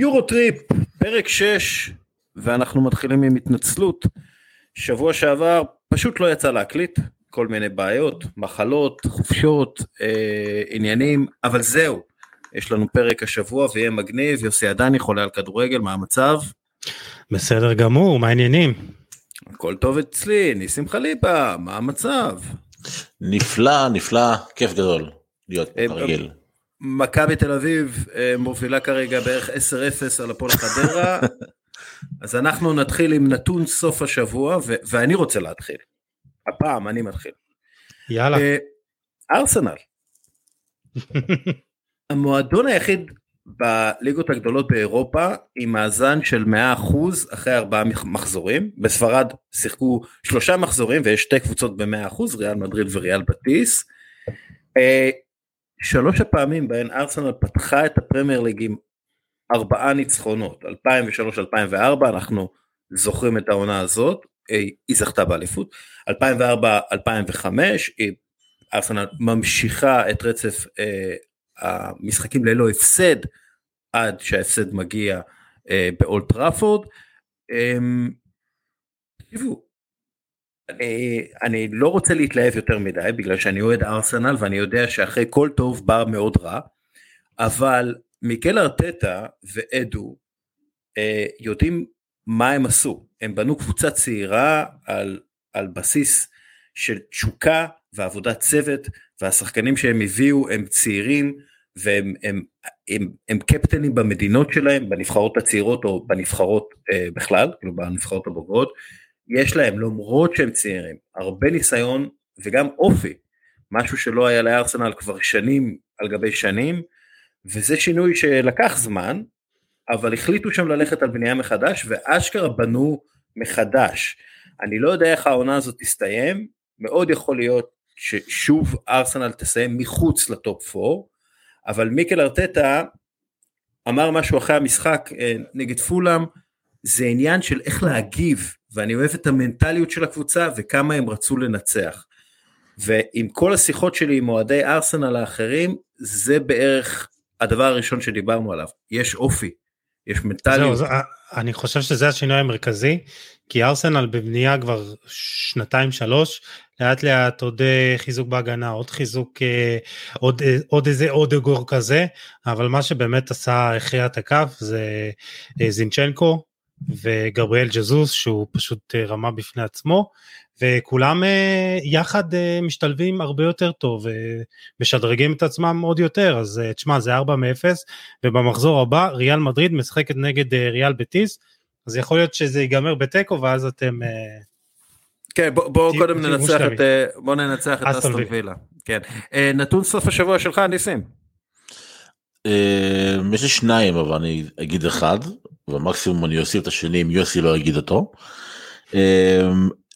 יורו טריפ, פרק 6, ואנחנו מתחילים עם התנצלות. שבוע שעבר פשוט לא יצא להקליט, כל מיני בעיות, מחלות, חופשות, אה, עניינים, אבל זהו, יש לנו פרק השבוע ויהיה מגניב, יוסי עדני חולה על כדורגל, מה המצב? בסדר גמור, מה העניינים? הכל טוב אצלי, ניסים חליפה, מה המצב? נפלא, נפלא, כיף גדול להיות פה אה, כרגיל. מכבי תל אביב אה, מובילה כרגע בערך 10-0 על הפועל חדרה, אז אנחנו נתחיל עם נתון סוף השבוע, ו- ואני רוצה להתחיל. הפעם אני מתחיל. יאללה. אה, ארסנל, המועדון היחיד בליגות הגדולות באירופה עם מאזן של 100% אחרי ארבעה מח- מחזורים. בספרד שיחקו שלושה מחזורים ויש שתי קבוצות ב-100%, ריאל מדריד וריאל בטיס. שלוש הפעמים בהן ארסנל פתחה את הפרמייר ליג עם ארבעה ניצחונות, 2003-2004, אנחנו זוכרים את העונה הזאת, היא זכתה באליפות, 2004-2005, היא- ארסנל ממשיכה את רצף אה, המשחקים ללא הפסד עד שההפסד מגיע אה, באולט טראפורד. אה, תקשיבו, אני, אני לא רוצה להתלהב יותר מדי בגלל שאני אוהד ארסנל ואני יודע שאחרי כל טוב בא מאוד רע, אבל מיקל ארטטה ואדו אה, יודעים מה הם עשו, הם בנו קבוצה צעירה על, על בסיס של תשוקה ועבודת צוות והשחקנים שהם הביאו הם צעירים והם הם, הם, הם קפטנים במדינות שלהם, בנבחרות הצעירות או בנבחרות אה, בכלל, כאילו בנבחרות הבוגרות, יש להם למרות שהם צעירים הרבה ניסיון וגם אופי, משהו שלא היה לארסנל כבר שנים על גבי שנים, וזה שינוי שלקח זמן, אבל החליטו שם ללכת על בנייה מחדש ואשכרה בנו מחדש. אני לא יודע איך העונה הזאת תסתיים, מאוד יכול להיות ששוב ארסנל תסיים מחוץ לטופ 4, אבל מיקל ארטטה אמר משהו אחרי המשחק אה, נגד פולאם, זה עניין של איך להגיב, ואני אוהב את המנטליות של הקבוצה וכמה הם רצו לנצח. ועם כל השיחות שלי עם אוהדי ארסנל האחרים, זה בערך הדבר הראשון שדיברנו עליו, יש אופי, יש זהו, מנטליות. זה- אני חושב שזה השינוי המרכזי, כי ארסנל בבנייה כבר שנתיים שלוש, לאט לאט עוד אה, חיזוק בהגנה, עוד חיזוק, אה, עוד, אה, עוד איזה עוד אגור כזה, אבל מה שבאמת עשה, הכריע את הכף זה אה, זינצ'נקו וגבריאל ג'זוס, שהוא פשוט אה, רמה בפני עצמו, וכולם אה, יחד אה, משתלבים הרבה יותר טוב, ומשדרגים את עצמם עוד יותר, אז תשמע, זה 4 מ-0, ובמחזור הבא ריאל מדריד משחקת נגד ריאל בטיס, אז יכול להיות שזה ייגמר בתיקו ואז אתם... כן, בוא, בוא קודם ננצח. את, בוא ננצח את אסטון וילה. כן. נתון סוף השבוע שלך, ניסים. יש לי שניים אבל אני אגיד אחד ומקסימום אני אוסיף את השני אם יוסי לא יגיד אותו. אה,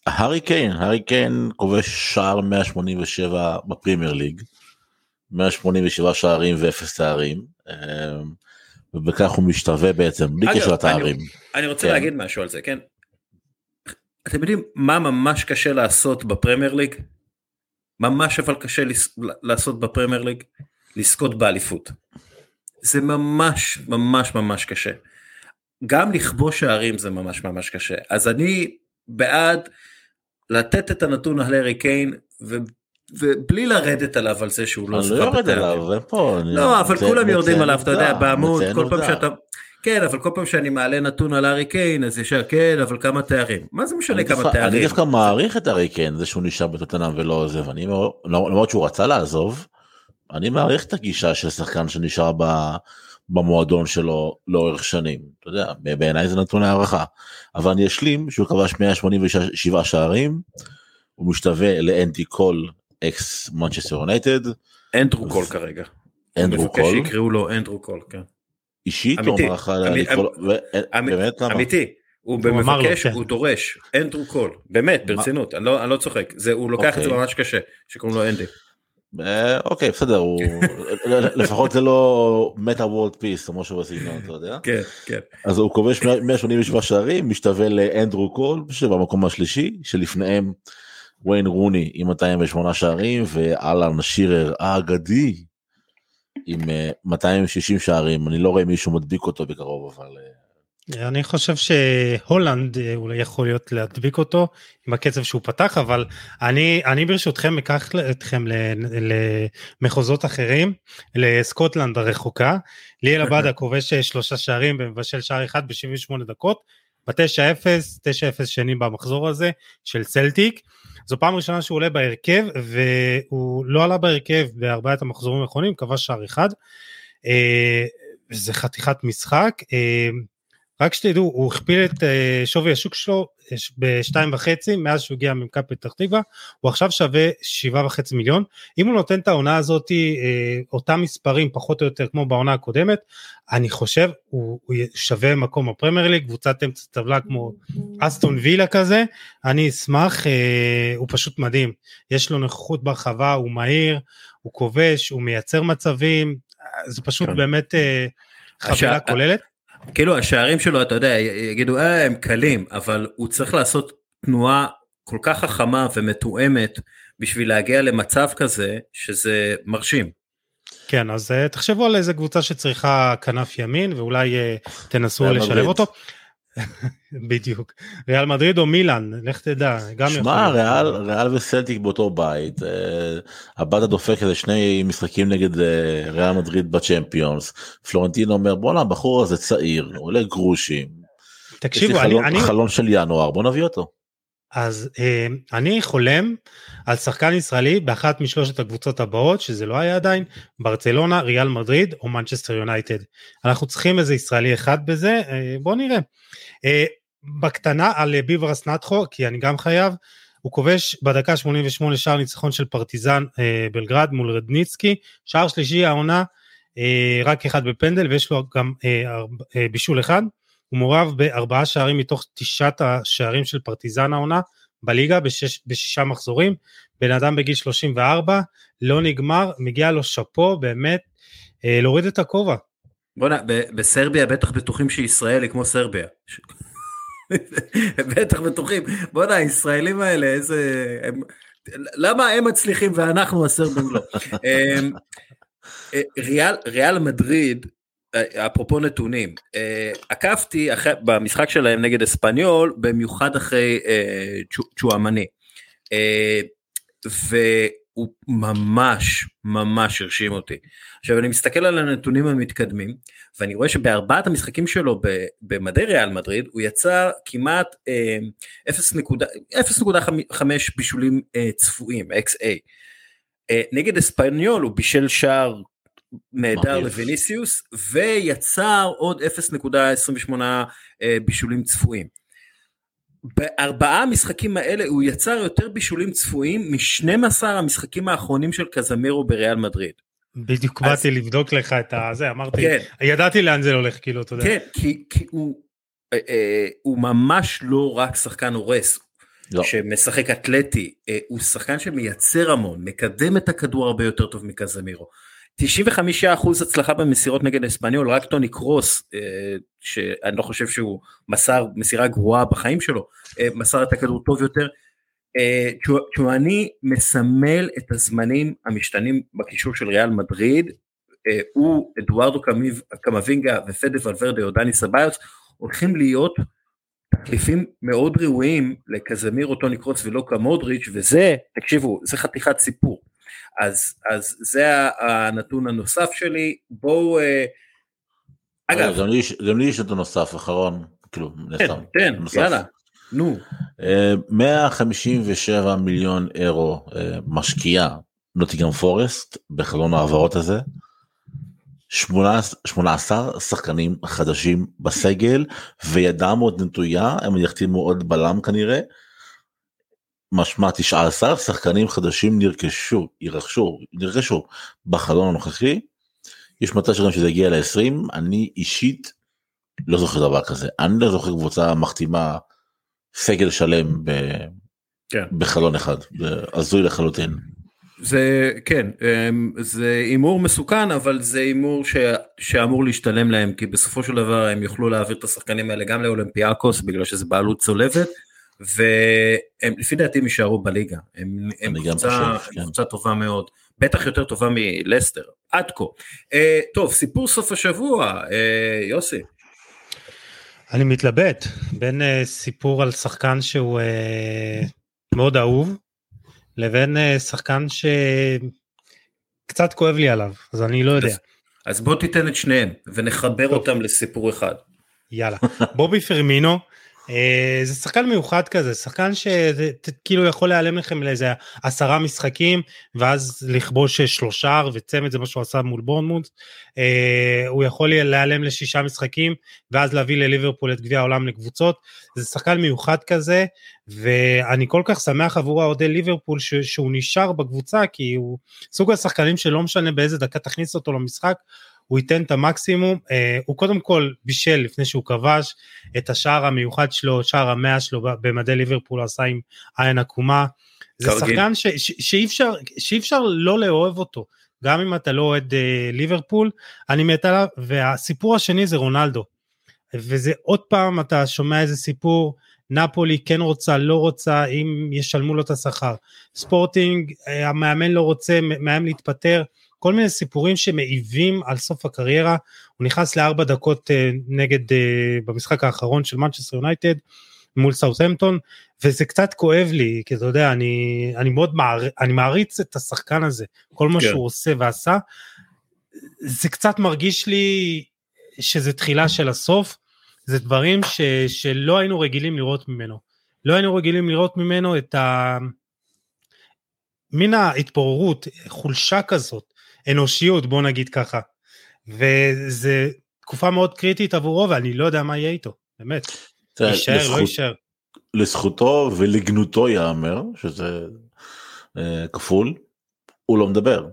הארי קיין הארי קיין כובש שער 187 בפרימייר ליג. 187 שערים ואפס תארים. אה, ובכך הוא משתווה בעצם בלי קשר לתארים. אני רוצה כן. להגיד משהו על זה, כן? אתם יודעים מה ממש קשה לעשות בפרמייר ליג? ממש אבל קשה לס- לעשות בפרמייר ליג? לזכות באליפות. זה ממש ממש ממש קשה. גם לכבוש שערים זה ממש ממש קשה. אז אני בעד לתת את הנתון על הארי קיין ו... ובלי לרדת עליו על זה שהוא לא אני לא יורד. עליו, אין פה, לא, אבל כולם יורדים עליו, אתה יודע, בעמוד, כל פעם. שאתה... כן, אבל כל פעם שאני מעלה נתון על הארי קיין, אז ישר כן, אבל כמה תארים? מה זה משנה כמה דווקא- אני תארים? דווקא מעריך את הארי קיין זה שהוא נשאר בטוטנאם ולא עוזב אני לא- למרות שהוא רצה לעזוב. אני מעריך את הגישה של שחקן שנשאר במועדון שלו לאורך שנים אתה יודע בעיניי זה נתון הערכה אבל אני אשלים שהוא כבש 187 שערים הוא משתווה לאנדי קול אקס מנצ'סטר יונייטד אנדרו קול כרגע. אנדרו מבקש קול שיקראו לו אנדרו קול, כן. אישית הוא אמיתי, אמר לך אמי- לקרוא לו- ו- אמ- באמת למה? אמיתי. הוא הוא מבקש, כן. הוא דורש, אנדרו קול, באמת, ברצינות, אני לא לא צוחק, זה- הוא לוקח את זה אוקיי. ממש קשה, שקוראים לו אנדי. אה, אוקיי בסדר הוא לפחות זה לא מטא וורלד פיס או משהו בסגנון אתה יודע. כן, כן. אז הוא כובש 187 שערים משתווה לאנדרו קול שבמקום השלישי שלפניהם וויין רוני עם 208 שערים ואלן שירר האגדי עם 260 שערים, אני לא רואה מישהו מדביק אותו בקרוב, אבל... אני חושב שהולאנד אולי יכול להיות להדביק אותו עם הקצב שהוא פתח אבל אני אני ברשותכם אקח אתכם למחוזות אחרים לסקוטלנד הרחוקה. ליאל עבדה כובש שלושה שערים ומבשל שער אחד ב-78 דקות. ב-9-0 9-0 שנים במחזור הזה של צלטיק. זו פעם ראשונה שהוא עולה בהרכב והוא לא עלה בהרכב בארבעת המחזורים האחרונים כבש שער אחד. זה חתיכת משחק. רק שתדעו, הוא הכפיל את אה, שווי השוק שלו אה, בשתיים וחצי מאז שהוא הגיע ממכבי פתח תקווה, הוא עכשיו שווה שבעה וחצי מיליון. אם הוא נותן את העונה הזאת, אה, אותם מספרים פחות או יותר כמו בעונה הקודמת, אני חושב הוא, הוא שווה מקום בפרמייר ליג, קבוצת אמצע טבלה כמו אסטון וילה כזה, אני אשמח, הוא פשוט מדהים. יש לו נוכחות ברחבה, הוא מהיר, הוא כובש, הוא מייצר מצבים, זה פשוט כן. באמת חבילה כוללת. כאילו השערים שלו אתה יודע יגידו אה, הם קלים אבל הוא צריך לעשות תנועה כל כך חכמה ומתואמת בשביל להגיע למצב כזה שזה מרשים. כן אז uh, תחשבו על איזה קבוצה שצריכה כנף ימין ואולי uh, תנסו לשלב אותו. בדיוק. ריאל מדריד או מילאן, לך תדע. שמע, ריאל, ריאל וסלטיק באותו בית. Uh, הבת הדופק איזה שני משחקים נגד uh, ריאל מדריד בצ'מפיונס. פלורנטין אומר בואנה הבחור הזה צעיר, עולה גרושים. תקשיבו, אני... חלון, אני... חלון של ינואר, בוא נביא אותו. אז אה, אני חולם על שחקן ישראלי באחת משלושת הקבוצות הבאות שזה לא היה עדיין ברצלונה ריאל מדריד או מנצ'סטר יונייטד. אנחנו צריכים איזה ישראלי אחד בזה אה, בוא נראה. אה, בקטנה על ביברס נטחו כי אני גם חייב הוא כובש בדקה 88 שער ניצחון של פרטיזן אה, בלגרד מול רדניצקי. שער שלישי העונה אה, רק אחד בפנדל ויש לו גם אה, אה, בישול אחד הוא מעורב בארבעה שערים מתוך תשעת השערים של פרטיזן העונה בליגה בשש, בשישה מחזורים, בן אדם בגיל 34, לא נגמר, מגיע לו שאפו באמת אה, להוריד את הכובע. בוא'נה, בסרביה בטח בטוחים שישראל היא כמו סרביה. בטח בטוחים, בוא'נה הישראלים האלה איזה, הם, למה הם מצליחים ואנחנו הסרבים לא. אמ, אה, ריאל, ריאל מדריד אפרופו נתונים, אה, עקבתי אחרי, במשחק שלהם נגד אספניול, במיוחד אחרי אה, צ'ואמני, אה, והוא ממש ממש הרשים אותי. עכשיו אני מסתכל על הנתונים המתקדמים, ואני רואה שבארבעת המשחקים שלו במדי ריאל מדריד, הוא יצר כמעט 0.5 בישולים צפויים, XA. נגד אספניול הוא בישל שער נהדר לוויניסיוס ויצר עוד 0.28 אה, בישולים צפויים. בארבעה המשחקים האלה הוא יצר יותר בישולים צפויים מ-12 המשחקים האחרונים של קזמירו בריאל מדריד. בדיוק אז... באתי לבדוק לך את הזה, אמרתי, כן. ידעתי לאן זה הולך, כאילו, אתה יודע. כן, כי, כי הוא, אה, אה, הוא ממש לא רק שחקן הורס, לא. שמשחק אתלטי, אה, הוא שחקן שמייצר המון, מקדם את הכדור הרבה יותר טוב מקזמירו. 95% הצלחה במסירות נגד אספניול, רק טוני קרוס, אה, שאני לא חושב שהוא מסר מסירה גרועה בחיים שלו, אה, מסר את הכדור טוב יותר. אה, צ'ואני מסמל את הזמנים המשתנים בקישור של ריאל מדריד, הוא, אדוארדו קמבינגה ופדה ולוורדה או דני סביוס, הולכים להיות תחליפים מאוד ראויים לקזמירו, טוני קרוס ולוקה מודריץ', וזה, תקשיבו, זה חתיכת סיפור. אז, אז זה הנתון הנוסף שלי, בואו... אה, אגב, גם לי יש נתון נוסף אחרון, כאילו, כן, תן, יאללה, נו. 157 אה, מיליון אירו אה, משקיעה נוטיגם פורסט בחלון ההעברות הזה. 18 שחקנים חדשים בסגל וידם עוד נטויה הם יחתימו עוד בלם כנראה משמע 19 שחקנים חדשים נרכשו, ירכשו, נרכשו בחלון הנוכחי. יש מצב שגם שזה יגיע ל-20, אני אישית לא זוכר דבר כזה. אני לא זוכר קבוצה מחתימה סגל שלם ב... כן. בחלון אחד, זה הזוי לחלוטין. זה כן אמ, זה הימור מסוכן אבל זה הימור ש... שאמור להשתלם להם כי בסופו של דבר הם יוכלו להעביר את השחקנים האלה גם לאולימפיאקוס בגלל שזה בעלות צולבת והם לפי דעתי הם יישארו בליגה, הם, הם, קבוצה, חושב, כן. קבוצה טובה מאוד, בטח יותר טובה מלסטר, עד כה. אה, טוב, סיפור סוף השבוע, אה, יוסי. אני מתלבט בין uh, סיפור על שחקן שהוא uh, מאוד אהוב, לבין uh, שחקן שקצת כואב לי עליו, אז אני לא יודע. אז, אז בוא תיתן את שניהם ונחבר טוב. אותם לסיפור אחד. יאללה. בובי פרמינו אה, זה שחקן מיוחד כזה, שחקן שכאילו יכול להיעלם לכם לאיזה עשרה משחקים ואז לכבוש שלושה וצמד זה מה שהוא עשה מול בורנמוט, אה, הוא יכול להיעלם לשישה משחקים ואז להביא לליברפול את גביע העולם לקבוצות, זה שחקן מיוחד כזה ואני כל כך שמח עבור האוהדי ליברפול שהוא נשאר בקבוצה כי הוא סוג השחקנים שלא משנה באיזה דקה תכניס אותו למשחק, הוא ייתן את המקסימום, אה, הוא קודם כל בישל לפני שהוא כבש את השער המיוחד שלו, שער המאה שלו במדי ליברפול עשה עם עין עקומה, זה שחקן ש, ש, שאי, אפשר, שאי אפשר לא לאהוב אותו, גם אם אתה לא אוהד אה, ליברפול, אני מת עליו, והסיפור השני זה רונלדו, וזה עוד פעם אתה שומע איזה סיפור, נפולי כן רוצה, לא רוצה, אם ישלמו לו את השכר. ספורטינג, אה, המאמן לא רוצה, מאיים להתפטר. כל מיני סיפורים שמעיבים על סוף הקריירה, הוא נכנס לארבע דקות uh, נגד, uh, במשחק האחרון של מנצ'סטר יונייטד מול סאוטהמפטון, וזה קצת כואב לי, כי אתה יודע, אני, אני מאוד מעריץ, אני מעריץ את השחקן הזה, כל מה כן. שהוא עושה ועשה, זה קצת מרגיש לי שזה תחילה של הסוף, זה דברים ש, שלא היינו רגילים לראות ממנו. לא היינו רגילים לראות ממנו את ה... מין ההתפוררות, חולשה כזאת, אנושיות בוא נגיד ככה. וזה תקופה מאוד קריטית עבורו ואני לא יודע מה יהיה איתו, באמת. יישאר, לא יישאר. לזכותו ולגנותו ייאמר, שזה אה, כפול, הוא לא מדבר.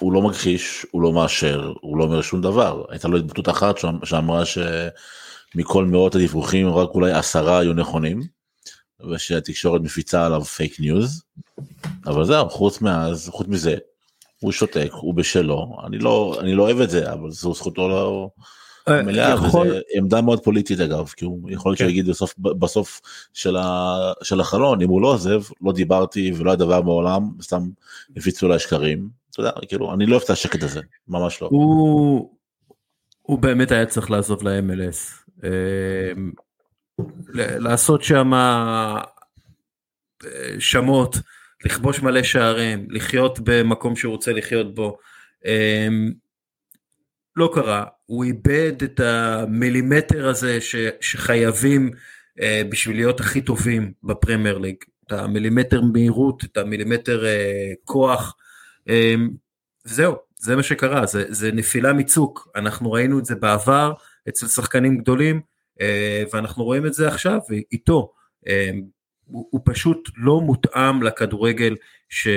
הוא לא מכחיש, הוא לא מאשר, הוא לא אומר שום דבר. הייתה לו התבטאות אחת שאמרה שמכל מאות הדיווחים רק אולי עשרה היו נכונים, ושהתקשורת מפיצה עליו פייק ניוז, אבל זהו, חוץ מאז, חוץ מזה, הוא שותק, הוא בשלו, אני לא, אני לא אוהב את זה, אבל זו זכותו לא... אה, מלאה, יכול... וזו עמדה מאוד פוליטית אגב, כי הוא יכול להיות כן. שיגיד בסוף, בסוף של, ה, של החלון, אם הוא לא עוזב, לא דיברתי ולא היה דבר מעולם, סתם הפיצו לה שקרים, אתה יודע, כאילו, אני לא אוהב את השקט הזה, ממש לא. הוא, הוא באמת היה צריך לעזוב ל-MLS, אה, לעשות שם אה, שמות. לכבוש מלא שערים, לחיות במקום שהוא רוצה לחיות בו. אמ, לא קרה, הוא איבד את המילימטר הזה ש, שחייבים אה, בשביל להיות הכי טובים בפרמייר ליג, את המילימטר מהירות, את המילימטר אה, כוח, אה, זהו, זה מה שקרה, זה, זה נפילה מצוק, אנחנו ראינו את זה בעבר אצל שחקנים גדולים, אה, ואנחנו רואים את זה עכשיו איתו. אה, הוא, הוא פשוט לא מותאם לכדורגל ש,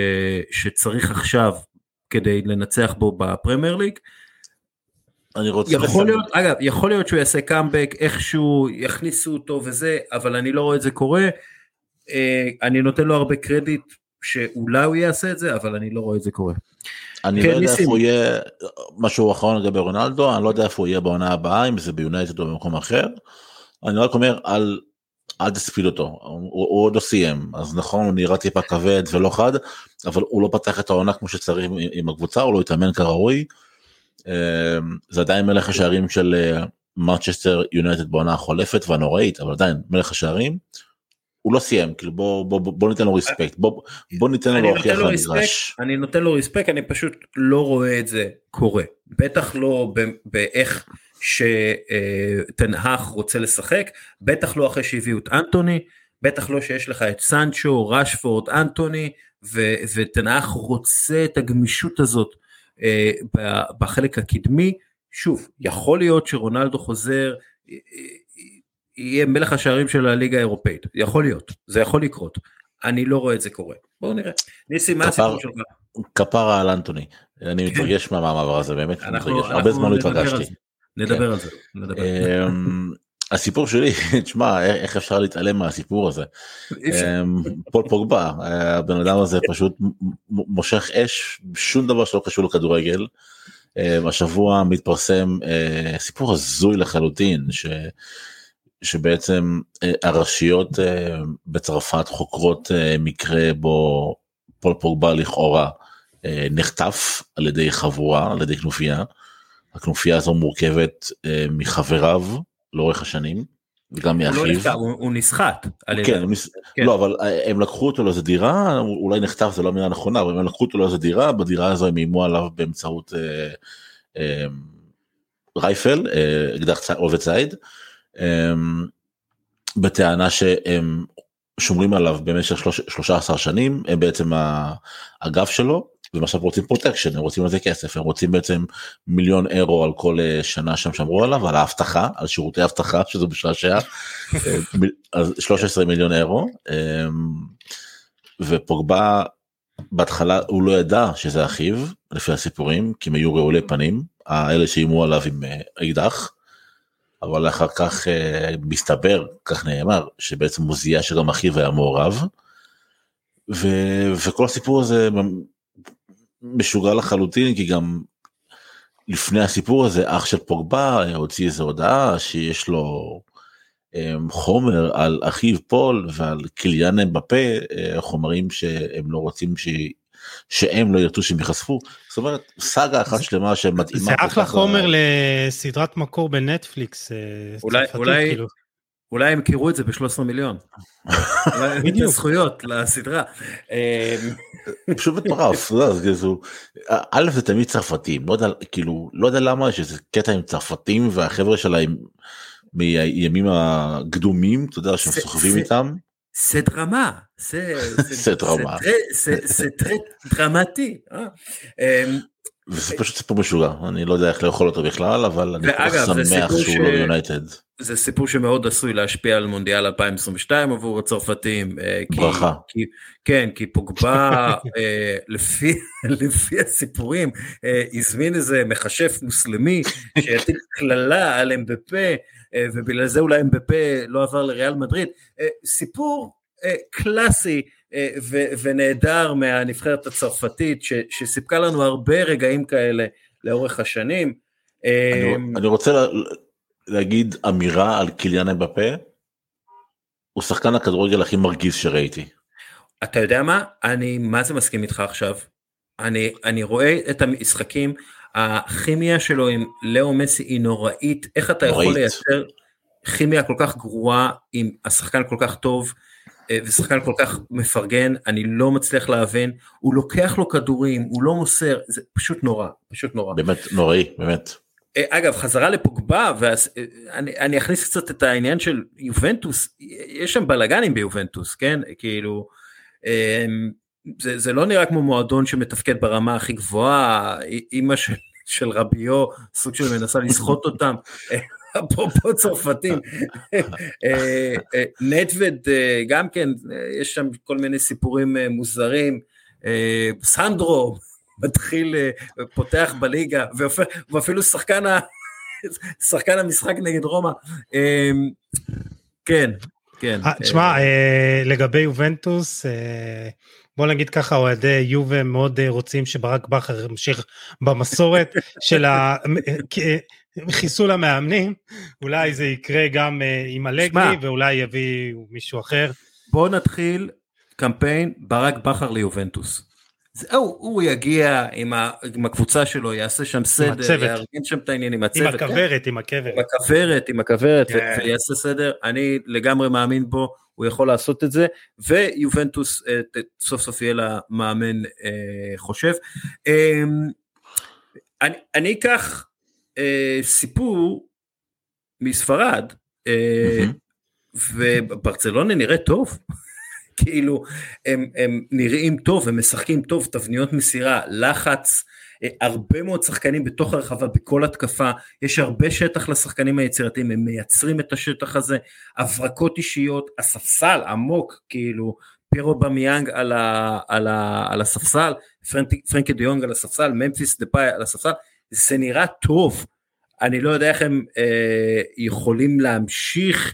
שצריך עכשיו כדי לנצח בו בפרמייר ליג. אני רוצה יכול להיות, אגב, יכול להיות שהוא יעשה קאמבק, איכשהו יכניסו אותו וזה, אבל אני לא רואה את זה קורה. אה, אני נותן לו הרבה קרדיט שאולי הוא יעשה את זה, אבל אני לא רואה את זה קורה. אני כן, לא יודע איפה הוא יהיה, משהו אחרון לגבי רונלדו, אני לא יודע איפה הוא יהיה בעונה הבאה, אם זה ביונייטד או במקום אחר. אני רק אומר על אל תספיד אותו, הוא, הוא עוד לא סיים, אז נכון הוא נראה טיפה כבד ולא חד, אבל הוא לא פתח את העונה כמו שצריך עם, עם הקבוצה, הוא לא התאמן כראוי. אמ, זה עדיין מלך השערים של מרצ'סטר אה, יונייטד בעונה החולפת והנוראית, אבל עדיין מלך השערים. הוא לא סיים, כאילו בוא, בוא, בוא, בוא ניתן לו ריספקט, בוא, בוא ניתן לו להוכיח למגרש. אני נותן לו ריספקט, אני פשוט לא רואה את זה קורה, בטח לא באיך שתנהך רוצה לשחק, בטח לא אחרי שהביאו את אנטוני, בטח לא שיש לך את סנצ'ו, רשפורד, אנטוני, ותנהך רוצה את הגמישות הזאת אה, בחלק הקדמי. שוב, יכול להיות שרונלדו חוזר, אה, יהיה מלך השערים של הליגה האירופאית, יכול להיות, זה יכול לקרות. אני לא רואה את זה קורה. בואו נראה. ניסי, מה הסיפור שלך? כפרה על אנטוני, אני מתרגש מהמעבר הזה, באמת, הרבה זמן לא התרגשתי. נדבר על זה. אמ, הסיפור שלי, תשמע, איך אפשר להתעלם מהסיפור הזה? אמ, פול פוגבה, הבן אדם הזה פשוט מושך אש, שום דבר שלא קשור לכדורגל. אמ, השבוע מתפרסם אה, סיפור הזוי לחלוטין, ש... שבעצם אה, הרשויות אה, בצרפת חוקרות מקרה בו פול פוגבה לכאורה אה, נחטף על ידי חבורה, על ידי כנופיה. הכנופיה הזו מורכבת אה, מחבריו לאורך השנים, וגם הוא לא מאחיו. הוא הוא נסחט. כן, כן. לא, אבל אה, הם לקחו אותו לאיזה דירה, אולי נחטף זה לא המילה נכונה, אבל הם לקחו אותו לאיזה דירה, בדירה הזו הם איימו עליו באמצעות אה, אה, rifle, אה, אקדח עובד ציד, אה, בטענה שהם שומרים עליו במשך שלוש- 13 שנים, הם בעצם ה- הגב שלו, והם עכשיו רוצים פרוטקשן, הם רוצים על זה כסף, הם רוצים בעצם מיליון אירו על כל אה, שנה שהם שמרו עליו, על האבטחה, על שירותי אבטחה, שזה מ- אז 13 מיליון אירו, אה, ופוגבה בהתחלה הוא לא ידע שזה אחיו, לפי הסיפורים, כי הם היו רעולי פנים, האלה שאיימו עליו עם אה, אקדח, אבל אחר כך אה, מסתבר, כך נאמר, שבעצם הוא זיהה שגם אחיו היה מעורב, ו, וכל הסיפור הזה משוגע לחלוטין, כי גם לפני הסיפור הזה אח של פוגבה הוציא איזו הודעה שיש לו אה, חומר על אחיו פול ועל קיליאן אמבפה, אה, חומרים שהם לא רוצים ש... שהם לא ירצו שהם ייחשפו. זאת אומרת, סאגה אחת שלמה שמתאימה. זה אחלה חומר ל- לסדרת מקור בנטפליקס. אה, אולי- צרפתית, אולי- כאילו. אולי הם קירו את זה ב-13 מיליון. בדיוק. זכויות לסדרה. אה, פשוט מטורף, כאילו, א' זה תמיד צרפתים, לא יודע, כאילו, לא יודע למה יש איזה קטע עם צרפתים והחבר'ה שלהם מהימים הקדומים, אתה יודע, שהם סוחבים איתם, זה דרמה, זה דרמה. זה- זה- זה פשוט סיפור משוגע, אני לא יודע איך לאכול אותו בכלל, אבל אני ואגב, שמח שהוא ש- לא ביונייטד. זה סיפור שמאוד עשוי להשפיע על מונדיאל 2022 עבור הצרפתים. אה, ברכה. כי- כן, כי פוגבה, אה, לפי לפי הסיפורים, אה, הזמין איזה מכשף מוסלמי שיטיל קללה על אמבפה, ובגלל זה אולי אמבפה לא עבר לריאל מדריד. סיפור קלאסי ו- ונהדר מהנבחרת הצרפתית, ש- שסיפקה לנו הרבה רגעים כאלה לאורך השנים. אה, אני- אני רוצה לה- להגיד אמירה על קיליאן אמבפה, הוא שחקן הכדורגל הכי מרגיז שראיתי. אתה יודע מה? אני מה זה מסכים איתך עכשיו. אני, אני רואה את המשחקים, הכימיה שלו עם לאו מסי היא נוראית, איך אתה יכול נוראית. לייצר כימיה כל כך גרועה עם השחקן כל כך טוב אה, ושחקן כל כך מפרגן, אני לא מצליח להבין, הוא לוקח לו כדורים, הוא לא מוסר, זה פשוט נורא, פשוט נורא. באמת נוראי, באמת. אה, אגב, חזרה לפוגבה, ואני אני אכניס קצת את העניין של יובנטוס, יש שם בלאגנים ביובנטוס, כן? כאילו, אמ, זה, זה לא נראה כמו מועדון שמתפקד ברמה הכי גבוהה, אימא של, של רביו, סוג של מנסה לסחוט אותם. אפרופו צרפתים, אה, אה, נטווד אה, גם כן, יש שם כל מיני סיפורים מוזרים, סנדרו מתחיל, פותח בליגה, ואפילו שחקן, ה, שחקן המשחק נגד רומא. כן, כן. תשמע, לגבי יובנטוס, בוא נגיד ככה, אוהדי יובה מאוד רוצים שברק בכר ימשיך במסורת של ה- חיסול המאמנים, אולי זה יקרה גם אה, עם אלגרי. ואולי יביאו מישהו אחר. בוא נתחיל קמפיין ברק בכר ליובנטוס. זהו, הוא יגיע עם, ה, עם הקבוצה שלו, יעשה שם סדר. יארגן שם את העניין עם עם הצוות. כן. הכוורת, עם הכוורת. עם הכוורת, עם הכוורת, ו- כן. ויעשה סדר, אני לגמרי מאמין בו, הוא יכול לעשות את זה, ויובנטוס אה, סוף סוף יהיה לה מאמן אה, חושב. אה, אני, אני אקח אה, סיפור מספרד, אה. וברצלונה נראה טוב. כאילו הם, הם נראים טוב, הם משחקים טוב, תבניות מסירה, לחץ, אה, הרבה מאוד שחקנים בתוך הרחבה, בכל התקפה, יש הרבה שטח לשחקנים היצירתיים, הם מייצרים את השטח הזה, הברקות אישיות, הספסל עמוק, כאילו, פירו במיאנג על, ה, על, ה, על הספסל, פרנק, פרנקי דיונג על הספסל, ממפיס דה פאי על הספסל, זה נראה טוב, אני לא יודע איך הם אה, יכולים להמשיך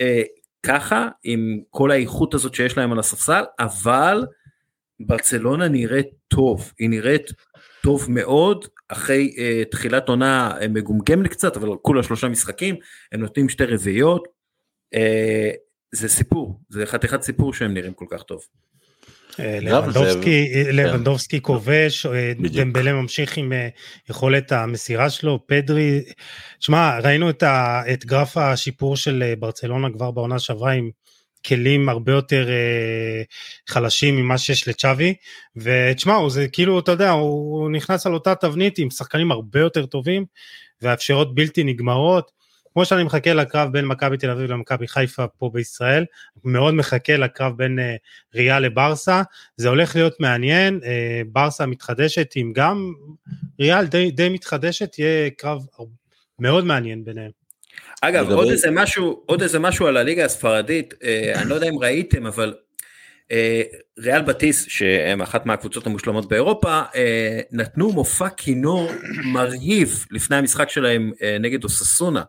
אה, ככה, עם כל האיכות הזאת שיש להם על הספסל, אבל ברצלונה נראית טוב, היא נראית טוב מאוד, אחרי אה, תחילת עונה אה, מגומגמת קצת, אבל כולה שלושה משחקים, הם נותנים שתי רביעיות, אה, זה סיפור, זה חתיכת סיפור שהם נראים כל כך טוב. אה, לבנדובסקי, זה- כן. כובש, אה. דמבלה ממשיך עם אה, יכולת המסירה שלו, פדרי, שמע, ראינו את, ה, את גרף השיפור של אה, ברצלונה כבר בעונה שעברה עם כלים הרבה יותר אה, חלשים ממה שיש לצ'אבי, ותשמע, זה כאילו, אתה יודע, הוא, הוא נכנס על אותה תבנית עם שחקנים הרבה יותר טובים, והאפשרות בלתי נגמרות. כמו שאני מחכה לקרב בין מכבי תל אביב למכבי חיפה פה בישראל, מאוד מחכה לקרב בין אה, ריאל לברסה, זה הולך להיות מעניין, אה, ברסה מתחדשת עם גם ריאל די, די מתחדשת, יהיה קרב מאוד מעניין ביניהם. אגב, עוד איזה משהו, עוד איזה משהו על הליגה הספרדית, אה, אני לא יודע אם ראיתם, אבל אה, ריאל בטיס, שהם אחת מהקבוצות המושלמות באירופה, אה, נתנו מופע כינור מרהיב לפני המשחק שלהם אה, נגד אוססונה.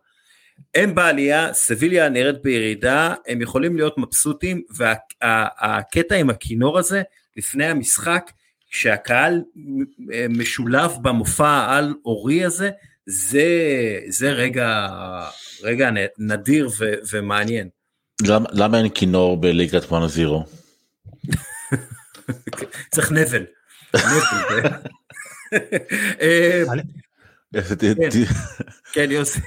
הם בעלייה, סביליה נראית בירידה, הם יכולים להיות מבסוטים, והקטע עם הכינור הזה, לפני המשחק, כשהקהל אה, משולב במופע העל אורי הזה, זה, זה רגע, רגע נדיר ו, ומעניין. למה- למה אין כינור בליגת 1 זירו? צריך נבל. אה, כן יוסי,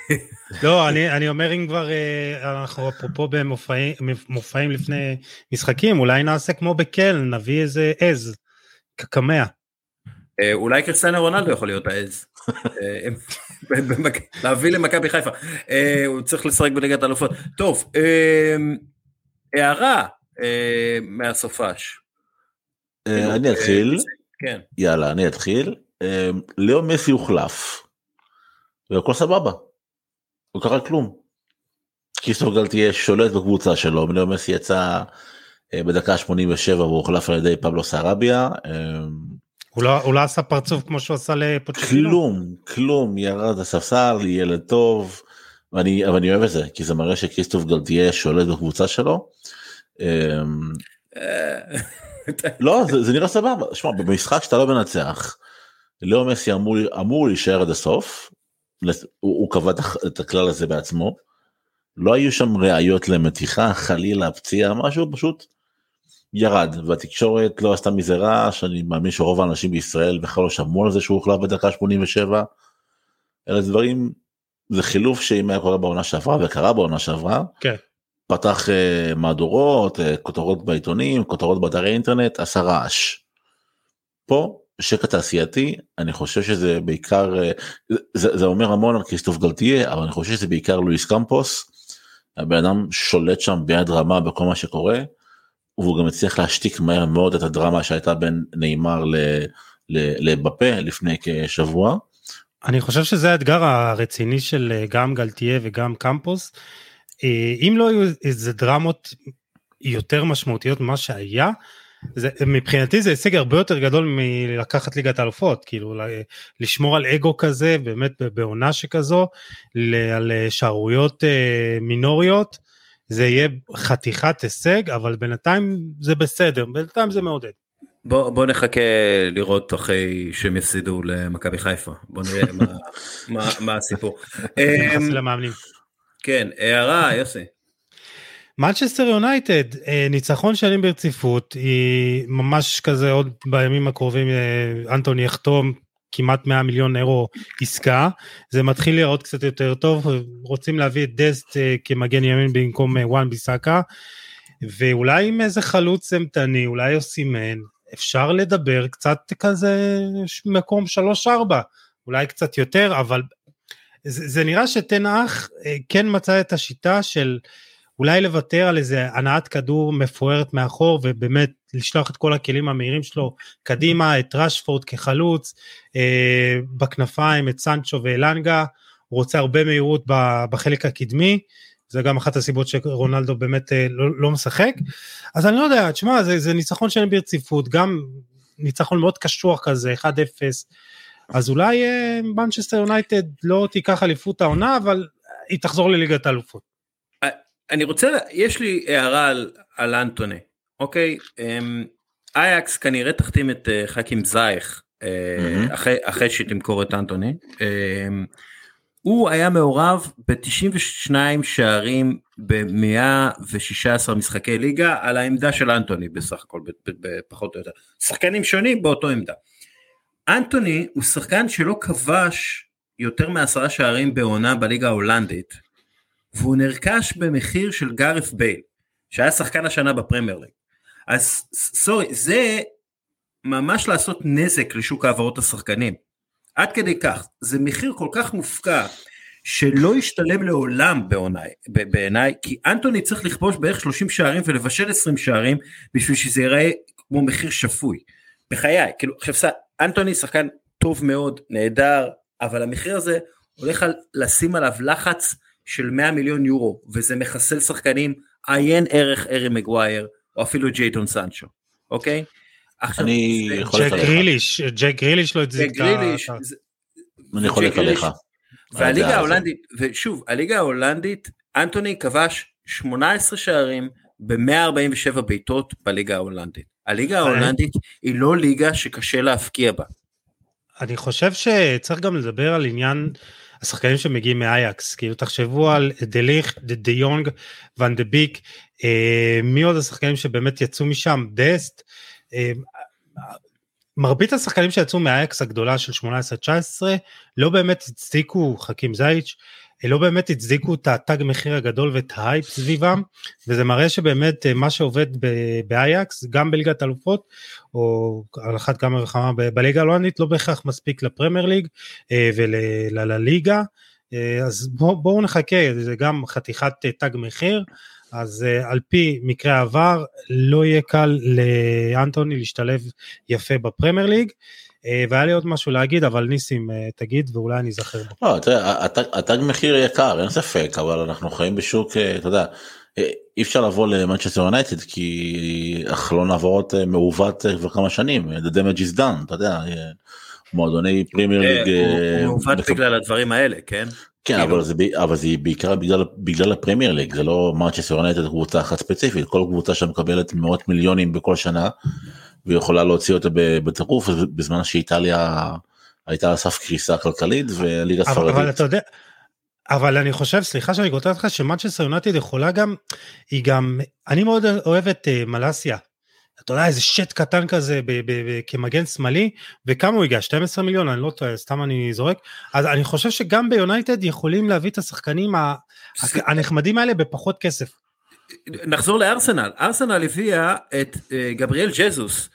לא, אני, אני אומר אם כבר אה, אנחנו אפרופו במופעים מופעים לפני משחקים, אולי נעשה כמו בקל, נביא איזה עז, קקמע. אה, אולי קריסטיאנו רונלדו יכול להיות העז. אה, להביא למכבי חיפה. הוא צריך לשחק בליגת האלופות. טוב, הערה מהסופש. אה, אני אתחיל, כן. יאללה אני אתחיל. ליאו מסי הוחלף. והכל סבבה. לא קרה כלום. כיסטור גלטיה שולט בקבוצה שלו, ליאו מסי יצא אה, בדקה 87 והוא הוחלף על ידי פבלו סרביה. אה, הוא לא, הוא לא עשה פרצוף כמו שהוא עשה לפוצ'קינו. כלום, כלום, ירד לספסל, ילד טוב, ואני, אבל אני אוהב את זה, כי זה מראה שכריסטוף גלטיה שולט בקבוצה שלו. אה, לא, זה, זה נראה סבבה, שמע, במשחק שאתה לא מנצח, ליאו מסי אמור, אמור להישאר עד הסוף, הוא, הוא קבע את הכלל הזה בעצמו, לא היו שם ראיות למתיחה, חלילה, פציעה, משהו, פשוט ירד, והתקשורת לא עשתה מזה רעש, אני מאמין שרוב האנשים בישראל בכלל לא שמעו על זה שהוא הוחלף בדקה 87, אלה דברים, זה חילוף שאם היה קורה בעונה שעברה, וקרה בעונה שעברה, כן. פתח uh, מהדורות, uh, כותרות בעיתונים, כותרות באתרי אינטרנט, עשה רעש. פה שקט תעשייתי, אני חושב שזה בעיקר, uh, זה, זה אומר המון על כריסטוף גלטיה, אבל אני חושב שזה בעיקר לואיס קמפוס, הבן אדם שולט שם ביד רמה בכל מה שקורה, והוא גם הצליח להשתיק מהר מאוד את הדרמה שהייתה בין נאמר לבפה לפני כשבוע. אני חושב שזה האתגר הרציני של אה, גם גלטיה וגם קמפוס. אה, אם לא היו איזה דרמות יותר משמעותיות ממה שהיה, זה, מבחינתי זה הישג הרבה יותר גדול מלקחת ליגת האלופות, כאילו לשמור על אגו כזה, באמת בעונה שכזו, ל- על אה, שערוריות אה, מינוריות, זה יהיה חתיכת הישג, אבל בינתיים זה בסדר, בינתיים זה מעודד. בוא, בוא נחכה לראות אחרי שהם יפסידו למכבי חיפה. בוא נראה מה, מה, מה הסיפור. אמ. כן, הערה, יוסי. מנצ'סטר יונייטד, אה, ניצחון שני ברציפות, היא ממש כזה עוד בימים הקרובים אה, אנטוני יחתום כמעט 100 מיליון אירו עסקה, זה מתחיל להיראות קצת יותר טוב, רוצים להביא את דסט אה, כמגן ימין במקום וואן ביסאקה, ואולי עם איזה חלוץ אימתני, אולי יוסימן, אפשר לדבר קצת כזה מקום 3-4, אולי קצת יותר, אבל זה, זה נראה שתנח אה, כן מצא את השיטה של אולי לוותר על איזה הנעת כדור מפוארת מאחור ובאמת לשלוח את כל הכלים המהירים שלו קדימה, את רשפורד כחלוץ, אה, בכנפיים את סנצ'ו ואלנגה, הוא רוצה הרבה מהירות בחלק הקדמי, זה גם אחת הסיבות שרונלדו באמת אה, לא, לא משחק, אז אני לא יודע, תשמע, זה, זה ניצחון שלהם ברציפות, גם ניצחון מאוד קשוח כזה, 1-0, אז אולי אה, מנצ'סטר יונייטד לא תיקח אליפות העונה, אבל היא תחזור לליגת האלופות. אני רוצה, יש לי הערה על, על אנטוני, אוקיי? אמ, אייקס כנראה תחתים את אה, חכים זייך אה. אחרי, אחרי שהיא תמכור את אנטוני. אמ, הוא היה מעורב ב-92 שערים ב-116 משחקי ליגה על העמדה של אנטוני בסך הכל, פחות או יותר. שחקנים שונים באותו עמדה. אנטוני הוא שחקן שלא כבש יותר מעשרה שערים בעונה בליגה ההולנדית, והוא נרכש במחיר של גארף בייל, שהיה שחקן השנה בפרמייר ליג. אז סורי, זה ממש לעשות נזק לשוק העברות השחקנים. עד כדי כך, זה מחיר כל כך מופקע, שלא ישתלם לעולם בעיניי, בעיניי, כי אנטוני צריך לכבוש בערך 30 שערים ולבשל 20 שערים, בשביל שזה ייראה כמו מחיר שפוי. בחיי, כאילו, עכשיו, אנטוני שחקן טוב מאוד, נהדר, אבל המחיר הזה הולך על לשים עליו לחץ של 100 מיליון יורו, וזה מחסל שחקנים עיין ערך ארי מגווייר, או אפילו ג'יידון סנצ'ו, אוקיי? אני יכול ג'ק גריליש, ג'ק גריליש לא הצדיק את ה... אני חולק עליך. והליגה ההולנדית, ושוב, הליגה ההולנדית, אנטוני כבש 18 שערים ב-147 בעיטות בליגה ההולנדית. הליגה ההולנדית היא לא ליגה שקשה להפקיע בה. אני חושב שצריך גם לדבר על עניין השחקנים שמגיעים מאייקס, כאילו תחשבו על דה ליכט, דה יונג, ואן דה ביק, אה, מי עוד השחקנים שבאמת יצאו משם, דסט, אה, מרבית השחקנים שיצאו מהאייקס הגדולה של 18-19 לא באמת הצדיקו חכים זייץ', לא באמת הצדיקו את התג מחיר הגדול ואת ההייפ סביבם וזה מראה שבאמת אה, מה שעובד באייקס גם בליגת אלופות או על אחת כמה וכמה בליגה ההולנדית לא בהכרח מספיק לפרמייר ליג אה, ולליגה אה, אז בואו בוא נחכה זה גם חתיכת תג מחיר אז על פי מקרה העבר לא יהיה קל לאנטוני להשתלב יפה בפרמייר ליג. אה, והיה לי עוד משהו להגיד אבל ניסים אה, תגיד ואולי אני אזכר בו. לא, תראה, התג מחיר יקר אין ספק אבל אנחנו חיים בשוק אה, אתה יודע אי אפשר לבוא למנצ'סטר יונייטד כי החלון העברות מעוות כבר כמה שנים the damage is done אתה יודע מועדוני פרימייר ליג. הוא מעוות בגלל הדברים האלה כן. כן אבל זה, אבל זה בעיקר בגלל, בגלל הפרמייר ליג זה לא מנצ'סטר יונייטד קבוצה אחת ספציפית כל קבוצה שמקבלת מאות מיליונים בכל שנה ויכולה להוציא אותה בטירוף בזמן שאיטליה הייתה על סף קריסה כלכלית וליגה ספרדית. אבל אתה יודע, אבל אני חושב סליחה שאני קוטע אותך שמנצ'סטר יונייטד יכולה גם היא גם אני מאוד אוהב את אה, מלאסיה. אתה יודע איזה שד קטן כזה ב- ב- ב- כמגן שמאלי וכמה הוא הגיע 12 מיליון אני לא טועה סתם אני זורק אז אני חושב שגם ביונייטד יכולים להביא את השחקנים הנחמדים האלה בפחות כסף. נחזור לארסנל ארסנל הביאה את אה, גבריאל ג'זוס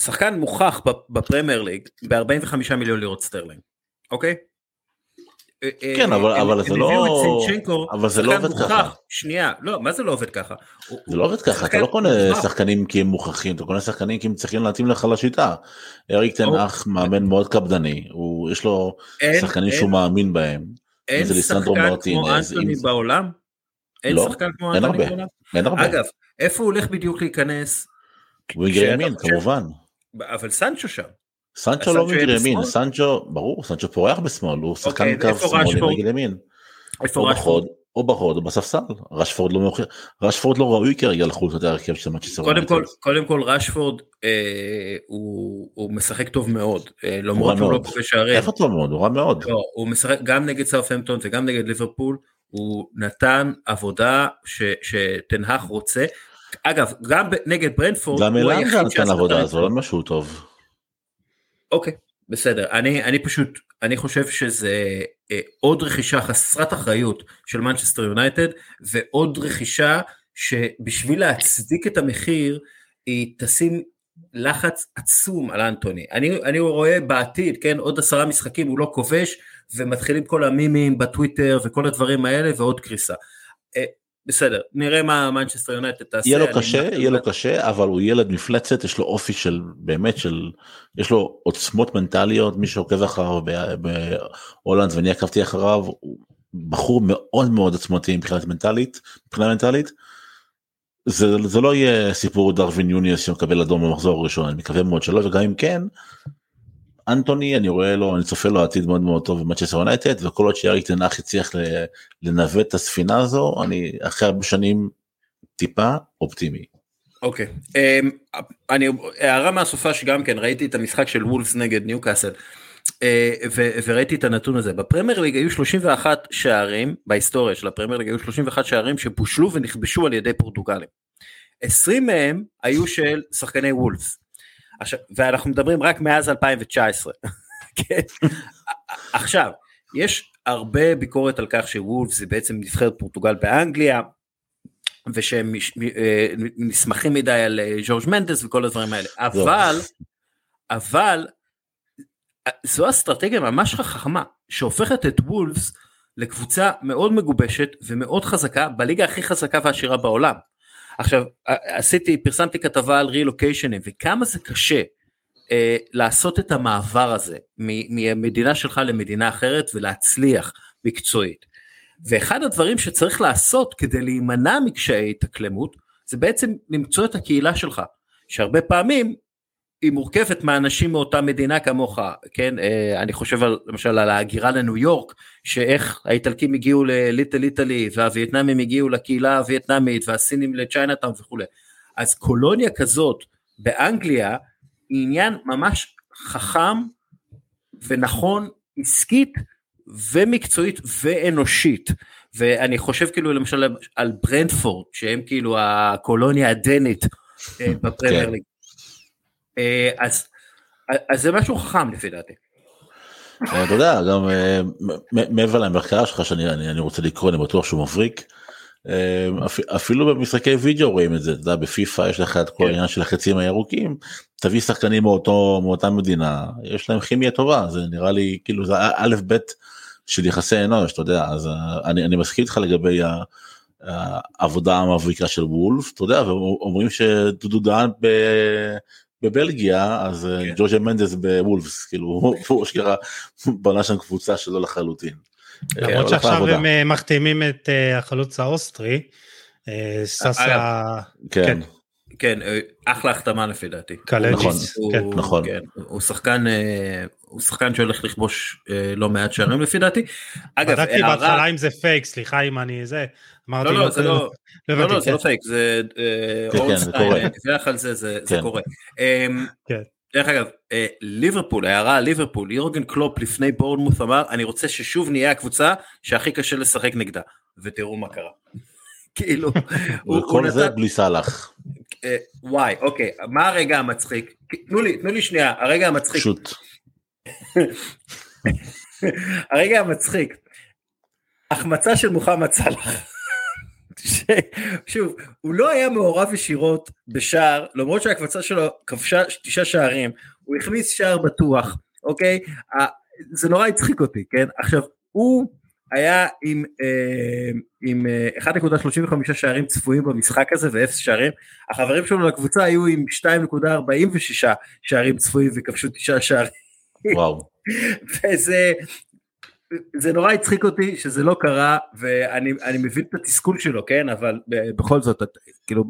שחקן מוכח בפרמייר ליג ב-45 מיליון לירות סטרלינג, אוקיי? אה, אה, כן אבל אבל זה לא אבל זה לא עובד ככה שנייה לא מה זה לא עובד ככה זה לא עובד ככה אתה לא קונה שחקנים כי הם מוכחים אתה קונה שחקנים כי הם צריכים להתאים לך לשיטה. אריק תנח מאמן מאוד קפדני הוא יש לו שחקנים שהוא מאמין בהם. אין שחקן כמו אנטוני בעולם? אין לא, שחקן כמו אנטוני בעולם? אגב איפה הוא הולך בדיוק להיכנס? ווינגר ימין כמובן. אבל סנצ'ו שם. סנצ'ו לא מגר ימין, סנצ'ו, ברור, סנצ'ו פורח בשמאל, הוא שחקן אוקיי, קו שמאלי רגל ימין. איפה רשפורד? או בחוד או בספסל, רשפורד לא מוכר, רשפורד לא ראוי כרגע לחוץ את ההרכב של מצ'סטר קודם כל, קודם כל רשפורד אה, הוא, הוא משחק טוב מאוד, אה, למרות שהוא לא כובש שערים. איפה טוב מאוד? הוא רע מאוד. לא, הוא משחק גם נגד סאופהמפטון וגם נגד ליברפול, הוא נתן עבודה שתנהך רוצה, אגב, גם נגד ברנפורד, גם אלנגה נתן עבודה, זה לא משהו טוב. אוקיי, בסדר. אני, אני פשוט, אני חושב שזה אה, עוד רכישה חסרת אחריות של מנצ'סטר יונייטד, ועוד רכישה שבשביל להצדיק את המחיר, היא תשים לחץ עצום על אנטוני. אני, אני רואה בעתיד, כן, עוד עשרה משחקים הוא לא כובש, ומתחילים כל המימים בטוויטר וכל הדברים האלה, ועוד קריסה. בסדר, נראה מה מנצ'סטר יונייטד תעשה. יהיה לו קשה, יהיה לו קשה, אבל הוא ילד מפלצת, יש לו אופי של באמת של, יש לו עוצמות מנטליות, מי שעוקב אחריו בהולנד ואני עקבתי אחריו, הוא בחור מאוד מאוד עצמתי מבחינת מנטלית, מבחינה מנטלית. זה, זה לא יהיה סיפור דרווין נונייס שמקבל אדום במחזור הראשון, אני מקווה מאוד שלא, וגם אם כן, אנטוני אני רואה לו אני צופה לו עתיד מאוד מאוד טוב במנצ'סטר יונייטד וכל עוד שאריק טן האח הצליח לנווט את הספינה הזו אני אחרי הרבה שנים טיפה אופטימי. אוקיי okay. אמ, um, אני הערה מהסופה שגם כן ראיתי את המשחק של וולפס נגד ניוקאסל. אה, ו- וראיתי את הנתון הזה בפרמייר ליג היו 31 שערים בהיסטוריה של הפרמייר ליג היו 31 שערים שבושלו ונכבשו על ידי פורטוגלים. 20 מהם היו של שחקני וולפס. עכשיו, ואנחנו מדברים רק מאז 2019. כן? עכשיו, יש הרבה ביקורת על כך שוולפס זה בעצם נבחרת פורטוגל באנגליה, ושהם אה, נסמכים מדי על אה, ז'ורג' מנדס וכל הדברים האלה, אבל, אבל זו אסטרטגיה ממש חכמה שהופכת את וולפס לקבוצה מאוד מגובשת ומאוד חזקה בליגה הכי חזקה ועשירה בעולם. עכשיו עשיתי פרסמתי כתבה על רילוקיישנים וכמה זה קשה אה, לעשות את המעבר הזה ממדינה שלך למדינה אחרת ולהצליח מקצועית. ואחד הדברים שצריך לעשות כדי להימנע מקשיי התאקלמות זה בעצם למצוא את הקהילה שלך שהרבה פעמים היא מורכבת מאנשים מאותה מדינה כמוך, כן? אה, אני חושב על, למשל על ההגירה לניו יורק, שאיך האיטלקים הגיעו לליטל איטלי, והווייטנאמים הגיעו לקהילה הווייטנאמית, והסינים לצ'יינאטאון וכולי. אז קולוניה כזאת באנגליה היא עניין ממש חכם ונכון עסקית ומקצועית ואנושית. ואני חושב כאילו למשל על ברנדפורד, שהם כאילו הקולוניה הדנית אה, בפרמייר כן. ליג. אה, אז, אז זה משהו חכם לפי דעתי. אה, אתה יודע גם אה, מעבר למחקר שלך שאני אני רוצה לקרוא אני בטוח שהוא מבריק. אפילו במשחקי וידאו רואים את זה אתה יודע בפיפא יש לך את כל כן. העניין של החצים הירוקים תביא שחקנים מאותו מאותה מדינה יש להם כימיה טובה זה נראה לי כאילו זה א' ב' של יחסי אנוש אתה יודע אז אני, אני מסכים איתך לגבי העבודה המבריקה של וולבס אתה יודע ואומרים שדודו דהן בבלגיה אז אה, כן. ז'ורז' מנדש בוולבס כאילו הוא אשכרה בנה שם קבוצה שלו לחלוטין. אה, למרות שעכשיו הם אה, מחתימים את החלוץ האוסטרי. סאשה. כן. כן. כן, אחלה החתמה לפי דעתי. קלאיידזיץ', נכון, כן. נכון. כן, הוא שחקן, הוא שחקן שהולך לכבוש לא מעט שערים לפי דעתי. אגב, בדקתי בהתחלה אם זה פייק, סליחה אם אני זה. אמרתי, לא, לא, זה לא, לא, לא, זה לא פייק, זה אורנסטיין, דיווח על זה, זה קורה. דרך אגב, ליברפול, הערה על ליברפול, יורגן קלופ לפני בורנמות' אמר, אני רוצה ששוב נהיה הקבוצה שהכי קשה לשחק נגדה, ותראו מה קרה. כאילו, וכל זה בלי סאלח. וואי, אוקיי, מה הרגע המצחיק? תנו לי, תנו לי שנייה, הרגע המצחיק. פשוט. הרגע המצחיק, החמצה של מוחמד סאלח. שוב, הוא לא היה מעורב ישירות בשער, למרות שהקבוצה שלו כבשה תשעה שערים, הוא הכניס שער בטוח, אוקיי? זה נורא הצחיק אותי, כן? עכשיו, הוא היה עם, אה, עם 1.35 אה, שערים צפויים במשחק הזה ואפס שערים, החברים שלו לקבוצה היו עם 2.46 שערים צפויים וכבשו תשעה שערים. וואו. וזה, זה נורא הצחיק אותי שזה לא קרה ואני מבין את התסכול שלו כן אבל בכל זאת את, כאילו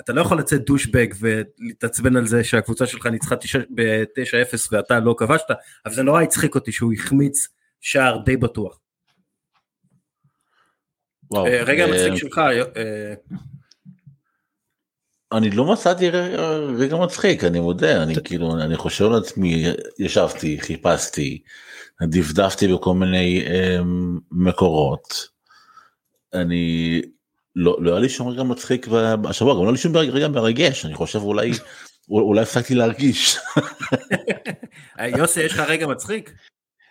אתה לא יכול לצאת דושבג ולהתעצבן על זה שהקבוצה שלך ניצחה ב-9-0 ואתה לא כבשת אבל זה נורא הצחיק אותי שהוא החמיץ שער די בטוח. וואו, אה, רגע המצחיק אה, שלך. אני לא מצאתי רגע מצחיק אני מודה אני כאילו אני חושב לעצמי ישבתי חיפשתי דפדפתי בכל מיני um, מקורות. אני לא, לא היה לי שום רגע מצחיק השבוע גם לא היה לי שום רגע מרגש אני חושב אולי אולי הפסקתי להרגיש. יוסי יש לך רגע מצחיק?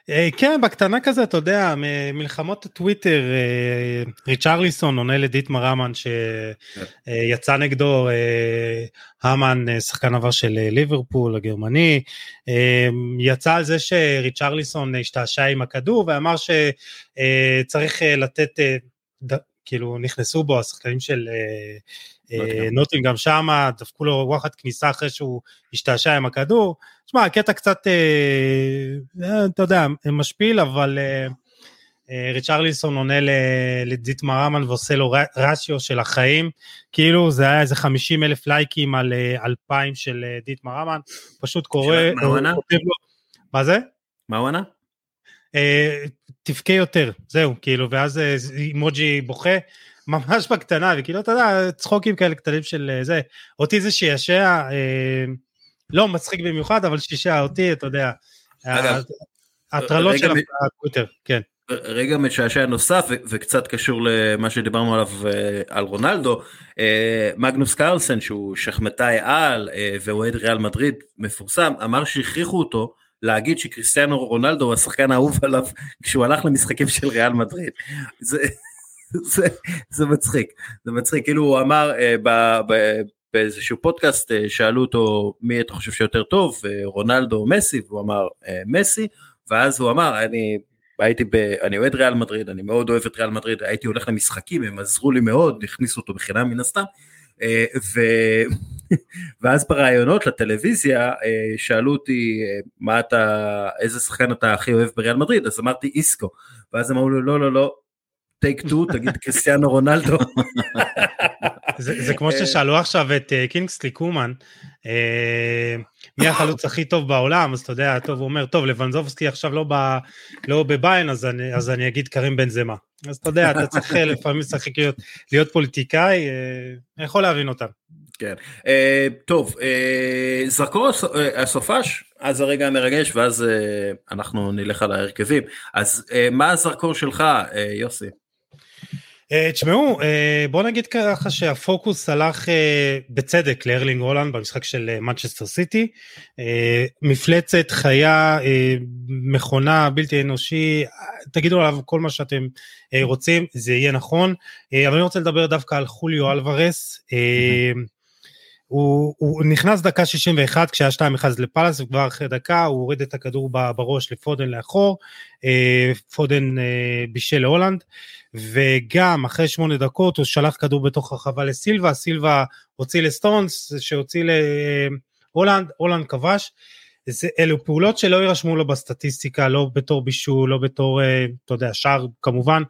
אה, כן בקטנה כזה אתה יודע מלחמות טוויטר אה, ריצ'רליסון עונה לדיטמר אמן שיצא כן. נגדו אה, המן שחקן עבר של ליברפול הגרמני יצא על זה שריצ'רליסון השתעשע עם הכדור ואמר שצריך לתת כאילו נכנסו בו השחקנים של נוטינגהם שמה דפקו לו וואחד כניסה אחרי שהוא השתעשע עם הכדור תשמע, הקטע קצת, אה, אה, אתה יודע, משפיל, אבל אה, אה, ריצ'רליסון עונה לדיטמר אמן ועושה לו רשיו של החיים, כאילו זה היה איזה 50 אלף לייקים על אה, 2,000 של אה, דיטמר אמן, פשוט קורא, מה הוא ענה? מה זה? מה הוא ענה? אה, תבכה יותר, זהו, כאילו, ואז אה, אימוג'י בוכה. ממש בקטנה, וכאילו, אתה יודע, צחוקים כאלה קטנים של אה, זה. אותי זה שישע, אה, לא מצחיק במיוחד, אבל שישע אותי, אתה יודע. אגב, הטרלות רגע של מ- הטוויטר, כן. רגע משעשע נוסף ו- וקצת קשור למה שדיברנו עליו אה, על רונלדו, אה, מגנוס קרלסן שהוא שחמטאי על אה, ואוהד ריאל מדריד מפורסם, אמר שהכריחו אותו להגיד שקריסטיאנו רונלדו הוא השחקן האהוב עליו כשהוא הלך למשחקים של ריאל מדריד. זה, זה, זה מצחיק, זה מצחיק, כאילו הוא אמר אה, ב, ב, באיזשהו פודקאסט אה, שאלו אותו מי אתה חושב שיותר טוב, אה, רונלדו או מסי, והוא אמר אה, מסי, ואז הוא אמר אני הייתי ב... אני אוהד ריאל מדריד, אני מאוד אוהב את ריאל מדריד, הייתי הולך למשחקים, הם עזרו לי מאוד, הכניסו אותו בחינם מן הסתם. אה, ו... ואז בראיונות לטלוויזיה אה, שאלו אותי אה, מה אתה, איזה שחקן אתה הכי אוהב בריאל מדריד, אז אמרתי איסקו, ואז אמרו לו לא לא לא, טייק טו, תגיד קריסטיאנו רונלדו. זה, זה כמו ששאלו עכשיו את uh, קינגסלי קומן, uh, מי החלוץ הכי טוב בעולם, אז אתה יודע, טוב, הוא אומר, טוב, לבנזובסקי עכשיו לא, ב, לא בביין, אז אני, אז אני אגיד קרים בן זמה. אז אתה יודע, אתה צריך אה, לפעמים לשחק להיות, להיות פוליטיקאי, אני יכול להבין אותם. כן. אה, טוב, אה, זרקור הס- אה, הסופש, אז הרגע המרגש, ואז אה, אנחנו נלך על ההרכבים. אז אה, מה הזרקור שלך, אה, יוסי? Uh, תשמעו, uh, בוא נגיד ככה שהפוקוס הלך uh, בצדק לארלינג הולנד במשחק של מנצ'סטר סיטי. מפלצת, חיה, מכונה, בלתי אנושי, תגידו עליו כל מה שאתם רוצים, זה יהיה נכון. אבל אני רוצה לדבר דווקא על חוליו אלוורס. הוא, הוא נכנס דקה 61 כשהיה 2-1 לפאלאס וכבר אחרי דקה הוא הוריד את הכדור בראש לפודן לאחור, אה, פודן אה, בישל להולנד וגם אחרי שמונה דקות הוא שלח כדור בתוך הרחבה לסילבה, סילבה הוציא לסטונס שהוציא להולנד, הולנד כבש. זה, אלו פעולות שלא יירשמו לו בסטטיסטיקה, לא בתור בישול, לא בתור, אה, אתה יודע, שער כמובן,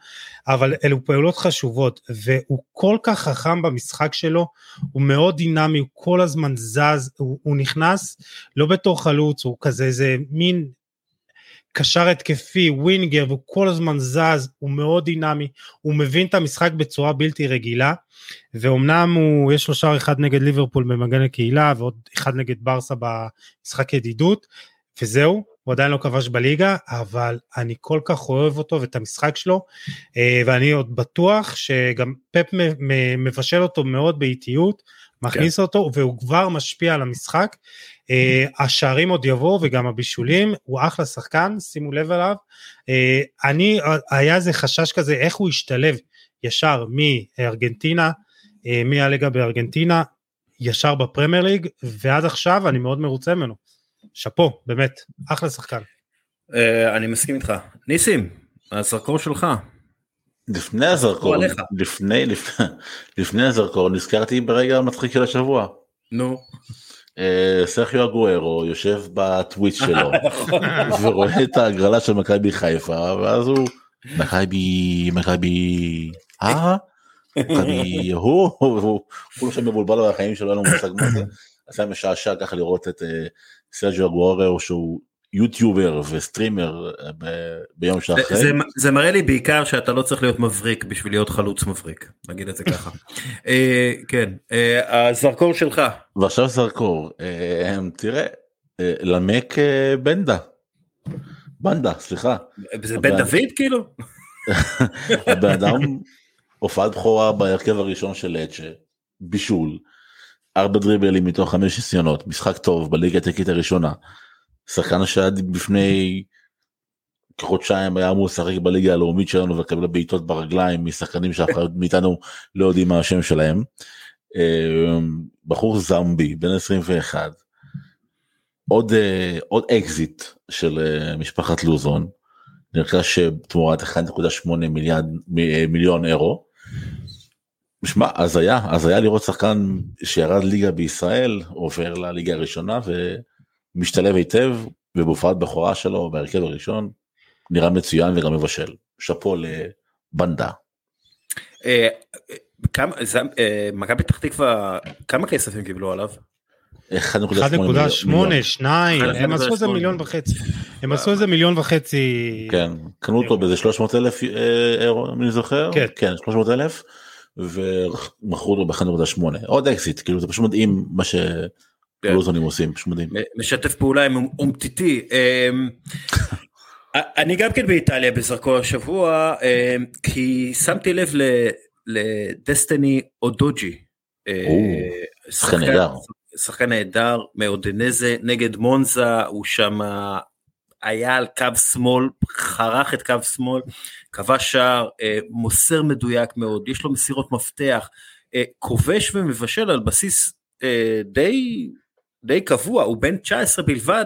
אבל אלו פעולות חשובות, והוא כל כך חכם במשחק שלו, הוא מאוד דינמי, הוא כל הזמן זז, הוא, הוא נכנס לא בתור חלוץ, הוא כזה איזה מין קשר התקפי, ווינגר, והוא כל הזמן זז, הוא מאוד דינמי, הוא מבין את המשחק בצורה בלתי רגילה, ואומנם הוא, יש לו שער אחד נגד ליברפול במגן הקהילה, ועוד אחד נגד ברסה במשחק ידידות, וזהו, הוא עדיין לא כבש בליגה, אבל אני כל כך אוהב אותו ואת המשחק שלו, אה, ואני עוד בטוח שגם פפ מבשל אותו מאוד באיטיות, מכניס אותו, והוא כבר משפיע על המשחק. אה, השערים עוד יבואו וגם הבישולים, הוא אחלה שחקן, שימו לב אליו. אה, אני, היה איזה חשש כזה, איך הוא ישתלב ישר מארגנטינה, אה, מהליגה בארגנטינה, ישר בפרמייר ליג, ועד עכשיו אני מאוד מרוצה ממנו. שאפו, באמת, אחלה שחקן. אה, אני מסכים איתך. ניסים, הזרקור שלך. לפני הזרקור. לפני, לפני, לפני הזרקור נזכרתי ברגע המצחיק של השבוע. נו. אה, סרחיו אגוארו יושב בטוויץ' שלו ורואה את ההגרלה של מכבי חיפה ואז הוא מכבי מכבי אה מכבי הוא הוא שם מבולבל על החיים שלו אין לו מושג מה זה. אז היה משעשע ככה לראות את אה, סרג'יו אגוארו שהוא יוטיובר וסטרימר אה, ביום זה, שאחרי. זה, זה מראה לי בעיקר שאתה לא צריך להיות מבריק בשביל להיות חלוץ מבריק, נגיד את זה ככה. אה, כן, אה, הזרקור שלך. ועכשיו זרקור אה, תראה אה, למק אה, בנדה. בנדה סליחה. זה בן דוד כאילו? הבן אדם הופעת בכורה בהרכב הראשון של אצ'ה, בישול, ארבע דריבלים מתוך חמש ניסיונות, משחק טוב בליגה הטקית הראשונה, שחקן שעד לפני כחודשיים היה אמור לשחק בליגה הלאומית שלנו ולקבל בעיטות ברגליים משחקנים שאף אחד מאיתנו לא יודעים מה השם שלהם. אה, בחור זמבי בן 21 עוד אה, עוד אקזיט של אה, משפחת לוזון נרכש תמורת 1.8 מיליארד מיליון אירו. שמע אז היה אז היה לראות שחקן שירד ליגה בישראל עובר לליגה הראשונה ומשתלב היטב ובהופעת בכורה שלו בהרכב הראשון נראה מצוין וגם מבשל שאפו לבנדה. אה, כמה, זה, אה, מכבי פתח תקווה, כמה כסף הם קיבלו עליו? 1.8 1.8, 2, הם עשו איזה 1.8. מיליון וחצי. הם עשו איזה מיליון וחצי. כן קנו אותו באיזה 300 אלף אירו אם אני זוכר כן. כן 300 אלף ומכרו אותו ב-1.8 עוד אקזיט כאילו זה פשוט מדהים מה כן. שלוזונים עושים פשוט מדהים. משתף פעולה עם אומטיטי. אמ, אני גם כן באיטליה בזרקור השבוע, אה, כי שמתי לב לדסטיני אודוג'י. שחקן נהדר. שחקן נהדר, מאודנזה נגד מונזה, הוא שם היה על קו שמאל, חרך את קו שמאל, כבש שער, מוסר מדויק מאוד, יש לו מסירות מפתח, כובש ומבשל על בסיס די, די קבוע, הוא בן 19 בלבד,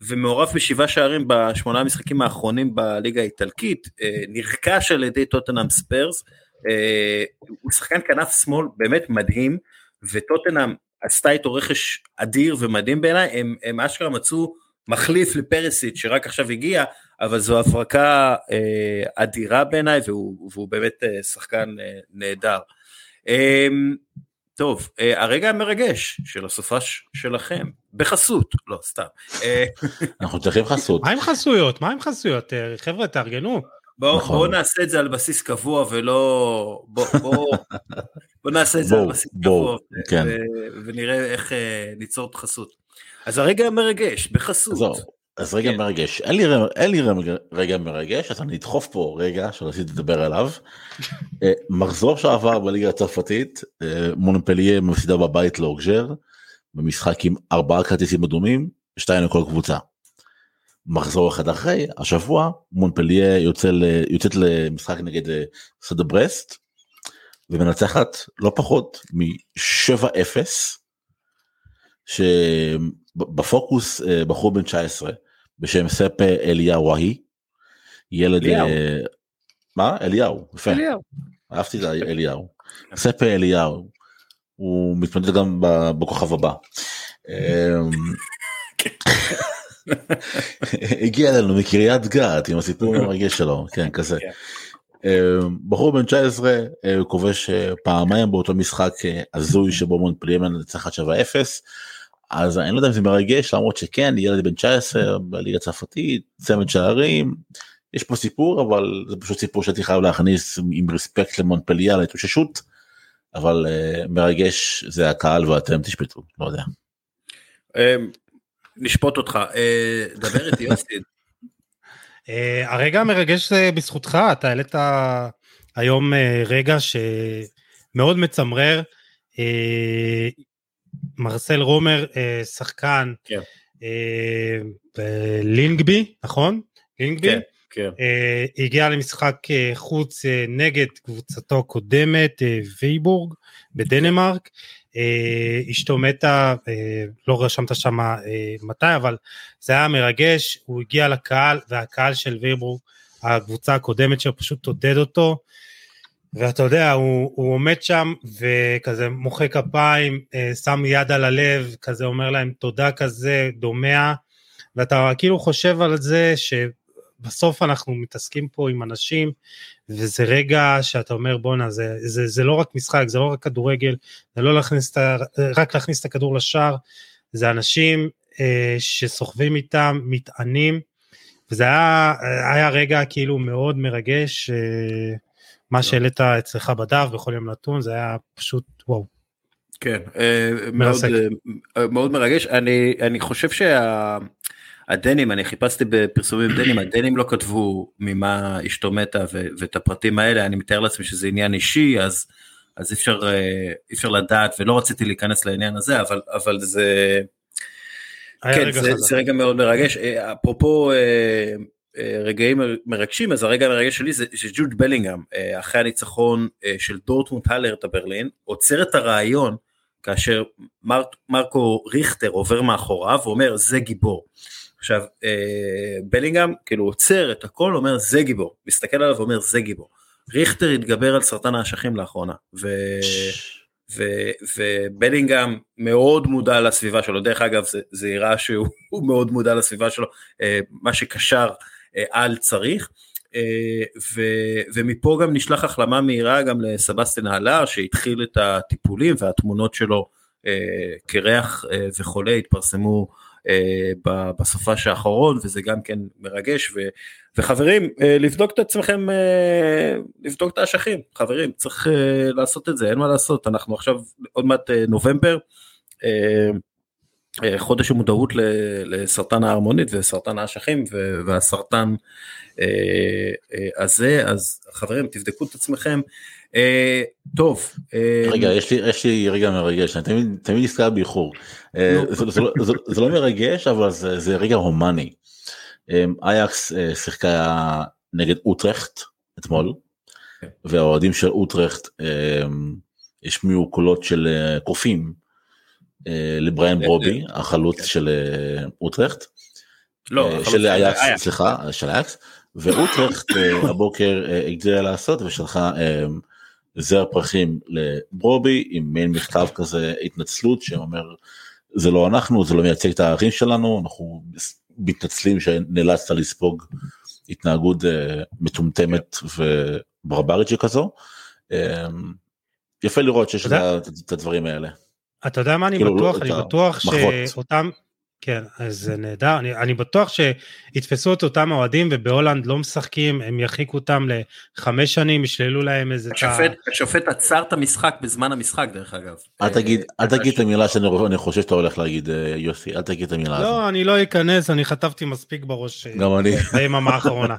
ומעורב בשבעה שערים בשמונה המשחקים האחרונים בליגה האיטלקית, אה, נרכש על ידי טוטנאם ספיירס, אה, הוא שחקן כנף שמאל באמת מדהים, וטוטנאם עשתה איתו רכש אדיר ומדהים בעיניי, הם, הם אשכרה מצאו מחליף לפרסיט שרק עכשיו הגיע, אבל זו הפרקה אה, אדירה בעיניי, והוא, והוא באמת שחקן נהדר. טוב, אה, הרגע המרגש של הסופש שלכם, בחסות, לא סתם. אה, אנחנו צריכים חסות. מה עם חסויות? מה עם חסויות? אה, חבר'ה, תארגנו. בואו נכון. בוא נעשה את זה על בסיס קבוע ולא... בואו בוא, בוא נעשה את זה בוא, על בסיס בוא, קבוע כן. ו, ונראה איך ניצור את חסות. אז הרגע המרגש, בחסות. אז רגע כן. מרגש, אין לי, אין לי רגע מרגש, אז אני אדחוף פה רגע שרציתי לדבר עליו. אה, מחזור שעבר בליגה הצרפתית, אה, מונפליה מפסידה בבית לאוגז'ר, במשחק עם ארבעה כרטיסים אדומים, שתיים לכל קבוצה. מחזור אחד אחרי, השבוע, מונפליה יוצא יוצאת למשחק נגד אה, סדה ברסט, ומנצחת לא פחות מ-7-0, שבפוקוס בחור בן 19 בשם ספה אליהו. ילד... אליהו. אה, מה? אליהו, יפה. אליהו. אהבתי את אליהו. ספה אליהו. הוא מתמודד גם בכוכב הבא. אמ, הגיע אלינו מקריית גת עם הסיפור המרגש שלו, כן כזה. כן. אמ, בחור בן 19 אה, כובש אה, פעמיים באותו משחק הזוי שבו מונפליאמן נצחת 7-0 אז אני לא יודע אם זה מרגש למרות שכן ילד בן 19 בליגה הצרפתית צמד שערים יש פה סיפור אבל זה פשוט סיפור שהייתי חייב להכניס עם רספקט למונפליה להתאוששות אבל uh, מרגש זה הקהל ואתם תשפטו לא יודע. Um, נשפוט אותך uh, דבר איתי יוסי. uh, הרגע המרגש זה בזכותך אתה העלית היום רגע שמאוד מצמרר. Uh, מרסל רומר אה, שחקן כן. אה, לינגבי נכון? לינגבי? כן. כן. אה, הגיע למשחק חוץ נגד קבוצתו הקודמת וייבורג בדנמרק. אשתו מתה, לא רשמת שם מתי, אבל זה היה מרגש, הוא הגיע לקהל והקהל של וייבורג, הקבוצה הקודמת שלו פשוט עודד אותו. ואתה יודע, הוא, הוא עומד שם וכזה מוחא כפיים, אה, שם יד על הלב, כזה אומר להם תודה כזה, דומע, ואתה כאילו חושב על זה שבסוף אנחנו מתעסקים פה עם אנשים, וזה רגע שאתה אומר בואנה, זה, זה, זה לא רק משחק, זה לא רק כדורגל, זה לא להכניס את, רק להכניס את הכדור לשער, זה אנשים אה, שסוחבים איתם, מטענים, וזה היה, היה רגע כאילו מאוד מרגש, אה, מה. שהעלית אצלך בדף בכל יום נתון זה היה פשוט וואו. כן, אה, מאוד, אה, מאוד מרגש, אני, אני חושב שהדנים, אני חיפשתי בפרסומים דנים, הדנים לא כתבו ממה אשתו מתה ואת הפרטים האלה, אני מתאר לעצמי שזה עניין אישי, אז, אז אפשר, אה, אפשר לדעת, ולא רציתי להיכנס לעניין הזה, אבל, אבל זה, כן, זה, זה רגע מאוד מרגש. אפרופו רגעים מרגשים אז הרגע המרגש שלי זה שג'וד בלינגהם אה, אחרי הניצחון אה, של דורטמונד הלרטה ברלין עוצר את הרעיון כאשר מר, מרקו ריכטר עובר מאחוריו ואומר זה גיבור. עכשיו בלינגהם כאילו עוצר את הכל אומר זה גיבור מסתכל עליו ואומר זה גיבור. ריכטר התגבר על סרטן האשכים לאחרונה ו... ו, ובלינגהם מאוד מודע לסביבה שלו, דרך אגב זה, זה יראה שהוא מאוד מודע לסביבה שלו, מה שקשר אה, על צריך. אה, ו, ומפה גם נשלח החלמה מהירה גם לסבסטין הלר שהתחיל את הטיפולים והתמונות שלו אה, קרח וחולה התפרסמו בסופש האחרון וזה גם כן מרגש. ו, וחברים לבדוק את עצמכם לבדוק את האשכים. חברים צריך לעשות את זה אין מה לעשות. אנחנו עכשיו עוד מעט נובמבר אה, חודש המודעות לסרטן ההרמונית וסרטן האשכים והסרטן הזה, אז חברים תבדקו את עצמכם. טוב. רגע, יש לי, יש לי רגע מרגש, אני תמיד, תמיד נזכר באיחור. זה, לא, מרגש, אבל זה, זה רגע הומני. אייקס שיחקה נגד אוטרכט אתמול, כן. והאוהדים של אוטרכט השמיעו קולות של קופים לבריאן ברובי, החלוץ של אוטרכט. לא, של אייקס, סליחה, של אייקס, ואוטרכט הבוקר הגדילה לעשות ושלחה זר פרחים לברובי עם מעין מכתב כזה התנצלות שאומר זה לא אנחנו זה לא מייצג את הערכים שלנו אנחנו מתנצלים שנאלצת לספוג התנהגות מטומטמת וברברית שכזו. יפה לראות שיש את הדברים האלה. אתה יודע מה אני כאילו, בטוח אני בטוח שאותם כן, אז זה נהדר, אני, אני בטוח שיתפסו את אותם אוהדים ובהולנד לא משחקים, הם ירחיקו אותם לחמש שנים, ישללו להם איזה... השופט, ה... השופט עצר את המשחק בזמן המשחק דרך אגב. אל תגיד, אל תגיד את המילה שאני חושב שאתה הולך להגיד אה, יוסי, אל תגיד את המילה הזאת. לא, אני לא אכנס, אני חטפתי מספיק בראש. אה, גם אני. ביממה האחרונה.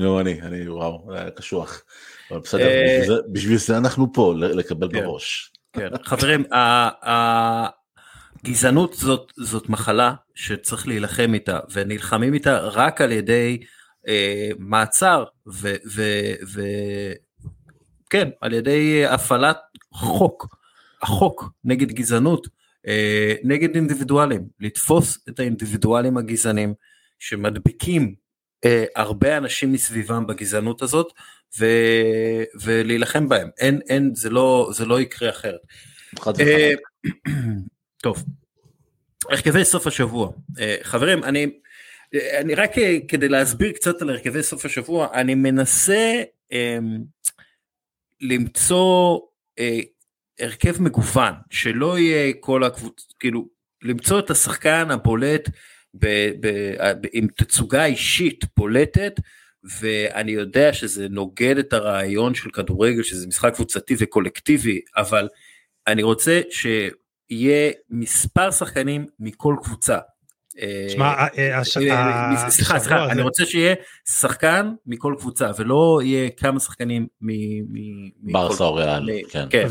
גם אני, אני וואו, זה קשוח. אבל בסדר, בשביל זה אנחנו פה, לקבל כן. בראש. כן, חברים, גזענות זאת, זאת מחלה שצריך להילחם איתה, ונלחמים איתה רק על ידי אה, מעצר, וכן, על ידי הפעלת חוק, החוק נגד גזענות, אה, נגד אינדיבידואלים, לתפוס את האינדיבידואלים הגזענים שמדביקים אה, הרבה אנשים מסביבם בגזענות הזאת, ו, ולהילחם בהם, אין, אין, זה לא, זה לא יקרה אחרת. אה, טוב. הרכבי סוף השבוע. אה, חברים, אני, אני רק אה, כדי להסביר קצת על הרכבי סוף השבוע, אני מנסה אה, למצוא אה, הרכב מגוון, שלא יהיה כל הקבוצה, כאילו, למצוא את השחקן הבולט ב, ב, ב, עם תצוגה אישית בולטת, ואני יודע שזה נוגד את הרעיון של כדורגל, שזה משחק קבוצתי וקולקטיבי, אבל אני רוצה שיהיה מספר שחקנים מכל קבוצה. שמע, אה, אה, אה, סליחה, סליחה, אני רוצה שיהיה שחקן מכל קבוצה ולא יהיה כמה שחקנים מ... ברסה או ריאל, כן. כן.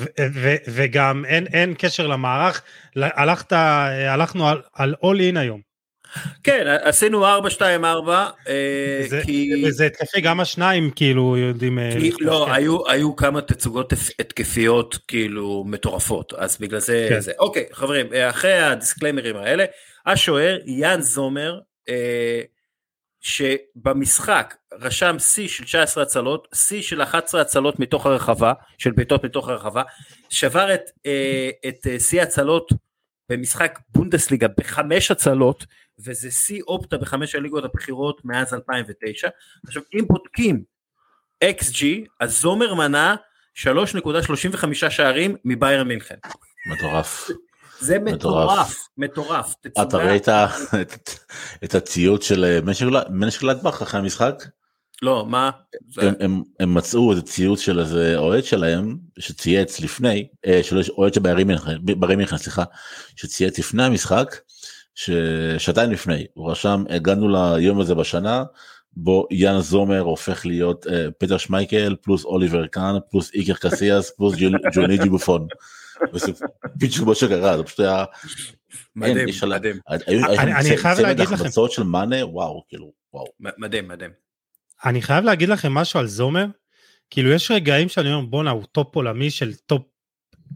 וגם אין קשר למערך, הלכנו על all in היום. כן, עשינו 4, 2, 4, וזה התקפי גם השניים כאילו יודעים... אה, לא, היו כמה תצוגות התקפיות כאילו מטורפות, אז בגלל זה, כן. אוקיי חברים, אחרי הדיסקליימרים האלה, השוער יאן זומר, אה, שבמשחק רשם שיא של 19 הצלות, שיא של 11 הצלות מתוך הרחבה, של בעיטות מתוך הרחבה, שבר את, אה, את שיא הצלות במשחק בונדסליגה בחמש הצלות, וזה שיא אופטה בחמש הליגות הבכירות מאז 2009. עכשיו אם בודקים XG, אז זומר מנה 3.35 שערים מביירן מינכן. מטורף. זה מטורף, מטורף. אתה ראית את הציוץ של מנשק גלדבך אחרי המשחק? לא, מה? הם מצאו איזה ציוץ של איזה אוהד שלהם שצייץ לפני, אה, אוהד של ביירן מינכן, סליחה, שצייץ לפני המשחק. ששעתיים לפני הוא רשם הגענו ליום הזה בשנה בו יאן זומר הופך להיות uh, פטר שמייקל פלוס אוליבר קאן פלוס איקר קסיאס פלוס ג'וני ג'יבופון. בדיוק מה שקרה זה פשוט היה מדהים מדהים אני חייב להגיד לכם צמד של מאנה וואו כאילו וואו מדהים מדהים. אני חייב להגיד לכם משהו על זומר? כאילו יש רגעים שאני אומר בואנה הוא טופ עולמי של טופ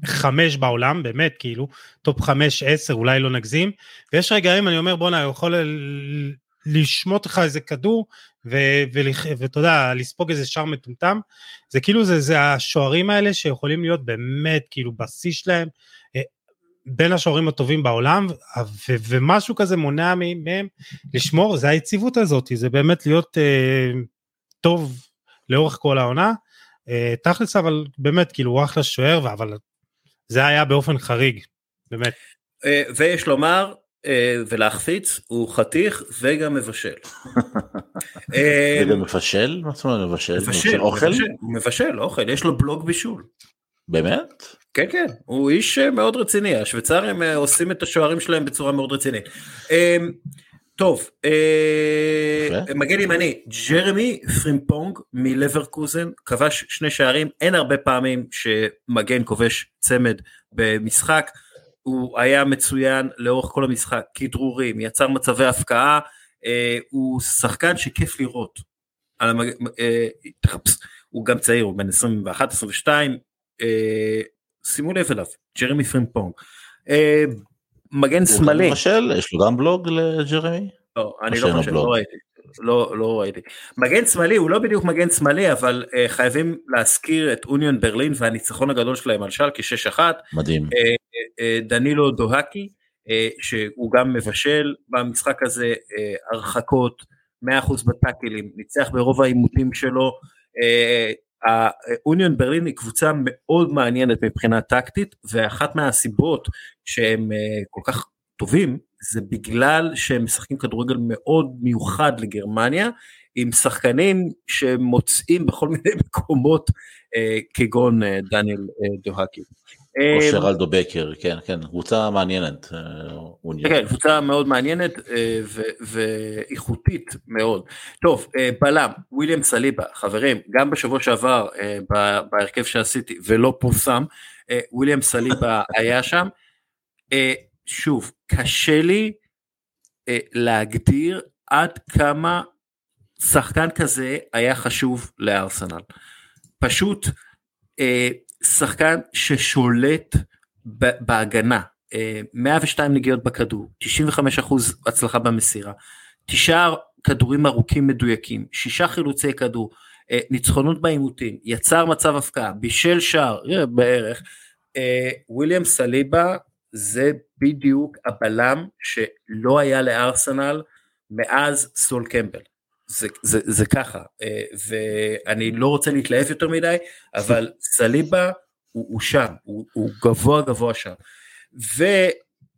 חמש בעולם באמת כאילו טופ חמש עשר אולי לא נגזים. ויש רגעים אני אומר בואנה הוא יכול לשמוט לך איזה כדור ואתה יודע לספוג איזה שער מטומטם. זה כאילו זה, זה השוערים האלה שיכולים להיות באמת כאילו בשיא שלהם בין השוערים הטובים בעולם ו- ומשהו כזה מונע מהם לשמור זה היציבות הזאת זה באמת להיות uh, טוב לאורך כל העונה. Uh, תכלס אבל באמת כאילו הוא אחלה שוער אבל זה היה באופן חריג, באמת. אה, ויש לומר אה, ולהחפיץ הוא חתיך וגם מבשל. אה, וגם מבשל? מה זאת אומרת מבשל? מבשל אוכל? מבשל אוכל יש לו בלוג בישול. באמת? כן כן הוא איש אה, מאוד רציני השוויצרים אה, עושים את השוערים שלהם בצורה מאוד רצינית. אמ, טוב אה, מגן ימני ג'רמי פרימפונג מלברקוזן כבש שני שערים אין הרבה פעמים שמגן כובש צמד במשחק הוא היה מצוין לאורך כל המשחק כדרורים יצר מצבי הפקעה הוא שחקן שכיף לראות. הוא גם צעיר הוא בן 21 22 שימו לב אליו, ג'רמי פרימפונג. אה, מגן שמאלי. יש לו גם בלוג לג'רמי? לא, אני לא חושב, לא ראיתי. לא, לא ראיתי. מגן שמאלי הוא לא בדיוק מגן שמאלי אבל אה, חייבים להזכיר את אוניון ברלין והניצחון הגדול שלהם על שלקי 6-1. מדהים. אה, אה, דנילו דוקהי אה, שהוא גם מבשל במשחק הזה אה, הרחקות 100% בטאקלים ניצח ברוב העימותים שלו uh, האוניון ברלין היא קבוצה מאוד מעניינת מבחינה טקטית ואחת מהסיבות שהם אה, כל כך טובים זה בגלל שהם משחקים כדורגל מאוד מיוחד לגרמניה עם שחקנים שמוצאים בכל מיני מקומות אה, כגון אה, דניאל דוהקי. או אמ, שרלדו בקר, כן, כן, קבוצה מעניינת. אה, כן, קבוצה מאוד מעניינת אה, ואיכותית מאוד. טוב, אה, בלם, וויליאם סליבה, חברים, גם בשבוע שעבר בהרכב שעשיתי ולא פורסם, וויליאם סליבה היה שם. שוב, קשה לי להגדיר עד כמה שחקן כזה היה חשוב לארסנל. פשוט שחקן ששולט בהגנה, 102 אה, נגיעות בכדור, 95% הצלחה במסירה, תשעה כדורים ארוכים מדויקים, שישה חילוצי כדור, אה, ניצחונות בעימותים, יצר מצב הפקעה, בישל שער, אה, בערך, וויליאם סליבה זה בדיוק הבלם שלא היה לארסנל מאז סול קמבל. זה, זה, זה ככה, אה, ואני לא רוצה להתלהב יותר מדי, אבל סליבה הוא, הוא שם, הוא, הוא גבוה גבוה שם. ו...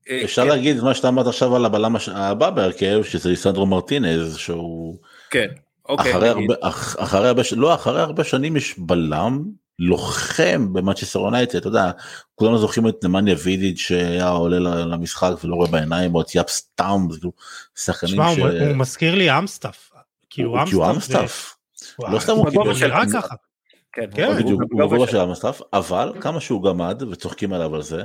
אה, אפשר כן. להגיד מה שאתה אמרת עכשיו על הבלם הבא בהרכב, שזה ליסנדרו מרטינז, שהוא... כן, אוקיי. אחרי הרבה, אח, אחרי הרבה, לא, אחרי הרבה שנים יש בלם לוחם במנצ'סטר יונייטד, אתה יודע, כולנו זוכרים את נמניה וידיץ' שהיה עולה למשחק ולא רואה בעיניים, או את יאפ סטאם, שחקנים ש... הוא, הוא מזכיר לי אמסטאף. כאילו אמסטאף. לא סתם הוא קיבל של ככה. כן, כן. בדיוק, הוא בגובה של אמסטאף, אבל כמה שהוא גמד וצוחקים עליו על זה,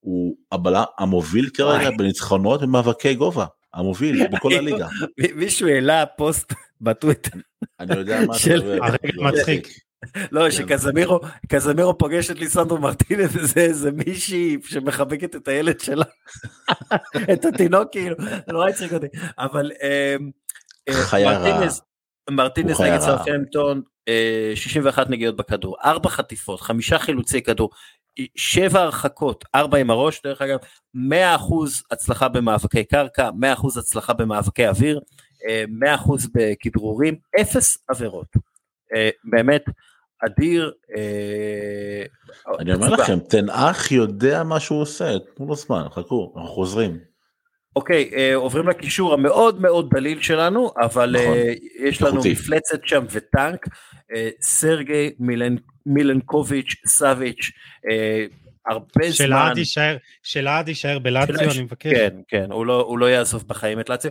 הוא הבלה המוביל כרגע בניצחונות במאבקי גובה, המוביל בכל הליגה. מישהו העלה פוסט בטוויטר. אני יודע מה אתה אומר. מצחיק. לא, שקזמירו, קזמירו פוגש את ליסנדרו מרטינס וזה איזה מישהי שמחבקת את הילד שלה, את התינוק כאילו, זה נורא הצחיק אותי, אבל אמ, אה, חיה רעה. מרטינס נגד סרפנטון, 61 נגיעות בכדור, 4 חטיפות, 5 חילוצי כדור, 7 הרחקות, 4 עם הראש, דרך אגב, 100% הצלחה במאבקי קרקע, 100% הצלחה במאבקי אוויר, 100% אה, בכדרורים, 0 עבירות. אה, באמת, אדיר. אני אומר לכם, תנאך יודע מה שהוא עושה, תנו לו זמן, חכו, אנחנו חוזרים. אוקיי, אה, עוברים לקישור המאוד מאוד דליל שלנו, אבל נכון, אה, יש לנו מפלצת שם וטנק, אה, סרגי מילנ, מילנקוביץ', סאביץ', אה, הרבה של זמן. יישאר, שלעד יישאר בלאציו, אני מבקש. כן, כן, הוא לא, הוא לא יעזוב בחיים את לאציו.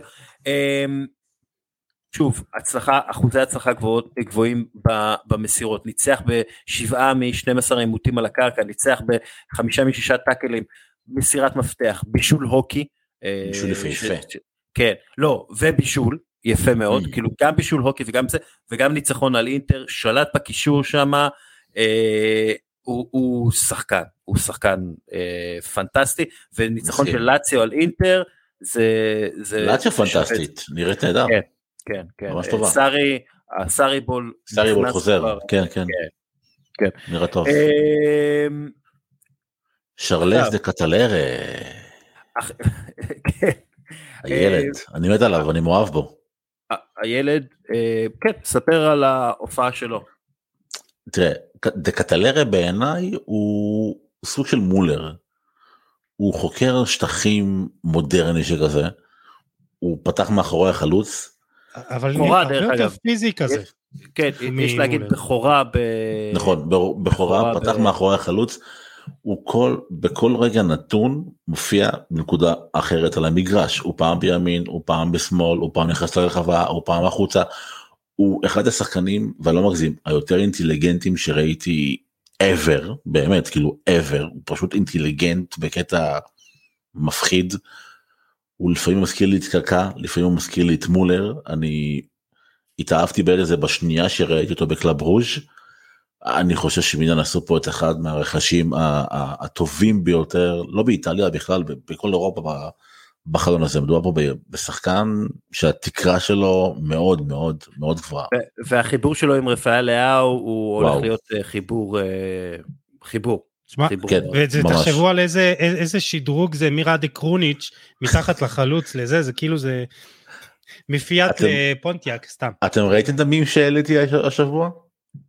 שוב, הצלחה, אחוזי הצלחה גבוהות, גבוהים במסירות, ניצח בשבעה מ-12 עימותים על הקרקע, ניצח בחמישה משישה טאקלים, מסירת מפתח, בישול הוקי, בישול אה, יפהפה. כן, לא, ובישול, יפה מאוד, mm. כאילו גם בישול הוקי וגם זה, וגם ניצחון על אינטר, שלט בקישור שם, אה, הוא, הוא שחקן, הוא שחקן אה, פנטסטי, וניצחון של לאציו על אינטר, זה... זה לאציו פנטסטית, נראית נהדר. כן, כן, כן. ממש טובה. סארי, הסארי בול. סארי בול חוזר, כן, כן. כן. נראה טוב. אמ, שרלס דה קטלרה. הילד, אה, אני מת עליו, אני מאוהב בו. הילד, אה, כן, ספר על ההופעה שלו. תראה, דקטלרה בעיניי הוא סוג של מולר. הוא חוקר שטחים מודרני שכזה. הוא פתח מאחורי החלוץ. אבל בכורה דרך אגב. פיזי כזה. כן, יש להגיד בכורה ב... נכון, בכורה, פתח מאחורי החלוץ. הוא כל, בכל רגע נתון מופיע בנקודה אחרת על המגרש, הוא פעם בימין, הוא פעם בשמאל, הוא פעם נכנס לרחבה, הוא פעם החוצה. הוא אחד השחקנים, ואני לא מגזים, היותר אינטליגנטים שראיתי ever, באמת, כאילו ever, הוא פשוט אינטליגנט בקטע מפחיד. הוא לפעמים מזכיר לי את קקה, לפעמים הוא מזכיר לי את מולר, אני התאהבתי בזה בשנייה שראיתי אותו בקלאב ברוז'. אני חושב שמילן עשו פה את אחד מהרכשים הטובים ביותר, לא באיטליה בכלל, בכל אירופה בחלון הזה. מדובר פה בשחקן שהתקרה שלו מאוד מאוד מאוד גבוהה. והחיבור שלו עם רפאל לאאו הוא הולך להיות אה, חיבור, אה, חיבור. שמה, כן, ותחשבו על איזה, איזה שדרוג זה מירדה קרוניץ' מתחת לחלוץ לזה, זה כאילו זה מפיאט לפונטיאק סתם. אתם ראיתם את המים שהעליתי השבוע?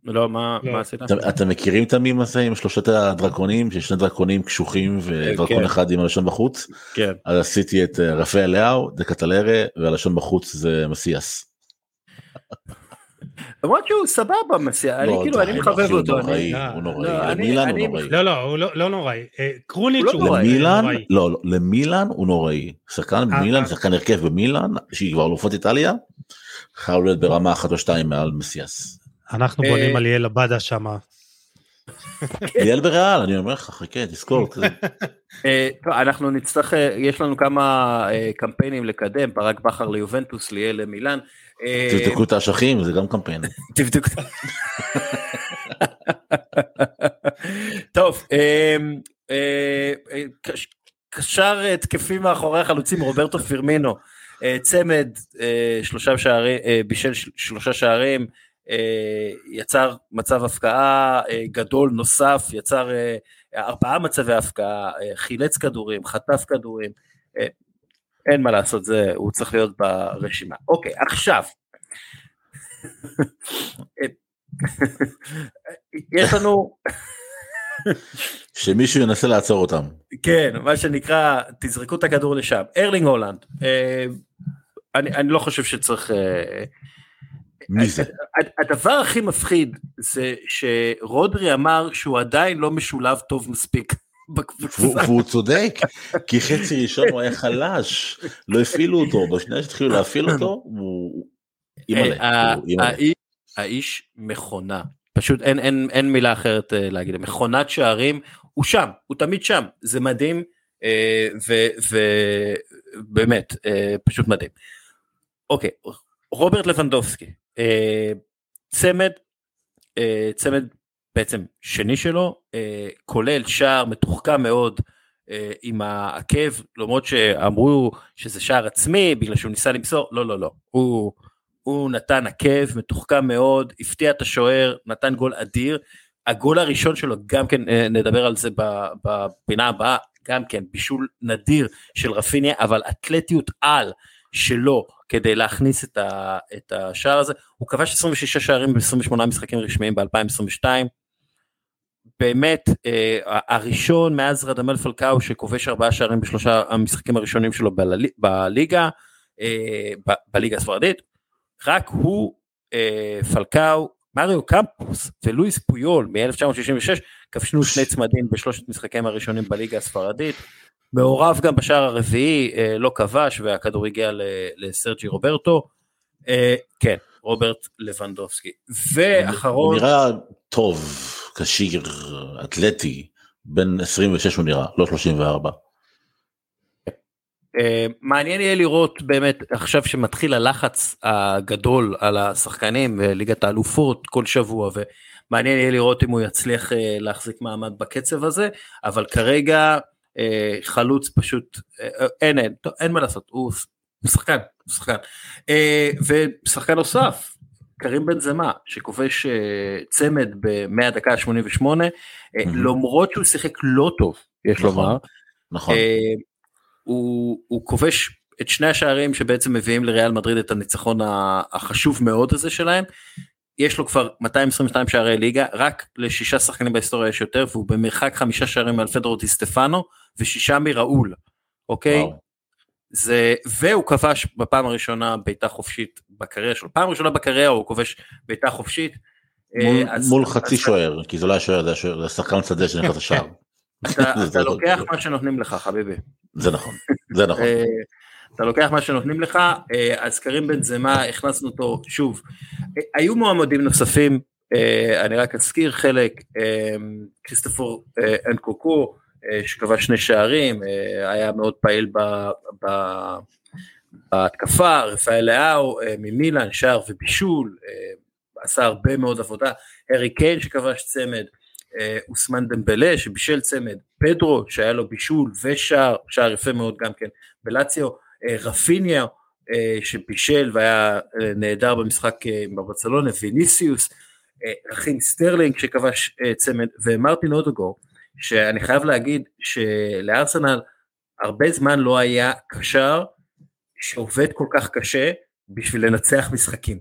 לא, מה, לא. מה עשית? אתם, אתם מכירים את המים הזה עם שלושת הדרקונים, שיש שני דרקונים קשוחים ודרקון כן. אחד עם הלשון בחוץ? כן. אז עשיתי את אה, רפאל לאו, דקטלרה, והלשון בחוץ זה מסיאס. למרות שהוא סבבה מסיע, אני לא, כאילו אני מחבב אותו. הוא נוראי, הוא נוראי, למילן הוא נוראי. לא לא הוא לא נוראי, אה, קרוניץ' הוא נוראי. לא לא למילן הוא נוראי, שחקן אה, במילן, שחקן הרכב במילן, שהיא כבר אלופות איטליה, חייב להיות ברמה אחת או שתיים מעל מסיאס. אנחנו בונים על ליאל עבדה שמה. ליאל בריאל אני אומר לך חכה תזכור. אנחנו נצטרך יש לנו כמה קמפיינים לקדם ברק בכר ליובנטוס ליאל למילן. תבדקו את האשכים זה גם קמפיין. תבדקו. טוב קשר התקפים מאחורי החלוצים רוברטו פירמינו צמד שלושה שערים בישל שלושה שערים יצר מצב הפקעה גדול נוסף יצר ארבעה מצבי הפקעה חילץ כדורים חטף כדורים אין מה לעשות זה הוא צריך להיות ברשימה. אוקיי עכשיו. יש לנו שמישהו ינסה לעצור אותם. כן מה שנקרא תזרקו את הכדור לשם. ארלינג הולנד אני, אני לא חושב שצריך מי זה? הדבר הכי מפחיד זה שרודרי אמר שהוא עדיין לא משולב טוב מספיק. והוא צודק כי חצי ראשון הוא היה חלש לא הפעילו אותו בשנייה שהתחילו להפעיל אותו הוא אה, האיש מכונה פשוט אין אין אין מילה אחרת אה, להגיד מכונת שערים הוא שם הוא תמיד שם זה מדהים אה, ובאמת פשוט מדהים. אוקיי רוברט לבנדובסקי צמד צמד בעצם שני שלו אה, כולל שער מתוחכם מאוד אה, עם העקב למרות שאמרו שזה שער עצמי בגלל שהוא ניסה למסור לא לא לא. הוא, הוא נתן עקב מתוחכם מאוד הפתיע את השוער נתן גול אדיר. הגול הראשון שלו גם כן אה, נדבר על זה בפינה הבאה גם כן בישול נדיר של רפיניה אבל אתלטיות על שלו כדי להכניס את, ה, את השער הזה. הוא כבש 26 שערים ב-28 משחקים רשמיים ב-2022 באמת אה, הראשון מאז רדמל פלקאו שכובש ארבעה שערים בשלושה המשחקים הראשונים שלו בליגה, אה, בליגה הספרדית, רק הוא, אה, פלקאו, מריו קמפוס ולואיס פויול מ-1966 כבשנו שני צמדים בשלושת משחקיהם הראשונים בליגה הספרדית. מעורב גם בשער הרביעי, אה, לא כבש והכדור הגיע לסרג'י רוברטו. אה, כן, רוברט לבנדובסקי. ואחרון... הוא נראה טוב. כשיר, אתלטי, בן 26 הוא נראה, לא 34. אה, מעניין יהיה לראות באמת עכשיו שמתחיל הלחץ הגדול על השחקנים וליגת האלופות כל שבוע ומעניין יהיה לראות אם הוא יצליח אה, להחזיק מעמד בקצב הזה אבל כרגע אה, חלוץ פשוט אין אין אין מה לעשות הוא, שחקן הוא שחקן ושחקן נוסף קרים בן זמה שכובש צמד מהדקה ה-88 mm-hmm. למרות שהוא שיחק לא טוב יש נכון, לומר. נכון. אה, הוא, הוא כובש את שני השערים שבעצם מביאים לריאל מדריד את הניצחון החשוב מאוד הזה שלהם. יש לו כבר 222 שערי ליגה רק לשישה שחקנים בהיסטוריה יש יותר והוא במרחק חמישה שערים על פדרו דיסטפנו ושישה מראול. אוקיי? וואו. זה והוא כבש בפעם הראשונה בעיטה חופשית בקריירה שלו פעם ראשונה בקריירה הוא כובש בעיטה חופשית. מול, אז, מול אז חצי אז... שוער כי זה לא היה שוער זה שחקן שדה שנכנס לשער. אתה לוקח מה שנותנים לך חביבי. זה נכון, זה נכון. אה, אתה לוקח מה שנותנים לך, אה, אז קרים בן זמה, הכנסנו אותו שוב. היו מועמדים נוספים, אני רק אזכיר חלק, כריסטופור אנקוקו, שכבש שני שערים, היה מאוד פעיל בהתקפה, רפאל לאהו ממילן, שער ובישול, עשה הרבה מאוד עבודה, הארי קיין שכבש צמד, אה, אוסמן דמבלה שבישל צמד, פדרו שהיה לו בישול ושער, שער יפה מאוד גם כן בלציו, אה, רפיניה אה, שבישל והיה נהדר במשחק בברצלונה, ויניסיוס, רחים סטרלינג שכבש צמד ומרטין אודגור, שאני חייב להגיד שלארסנל הרבה זמן לא היה קשר שעובד כל כך קשה בשביל לנצח משחקים.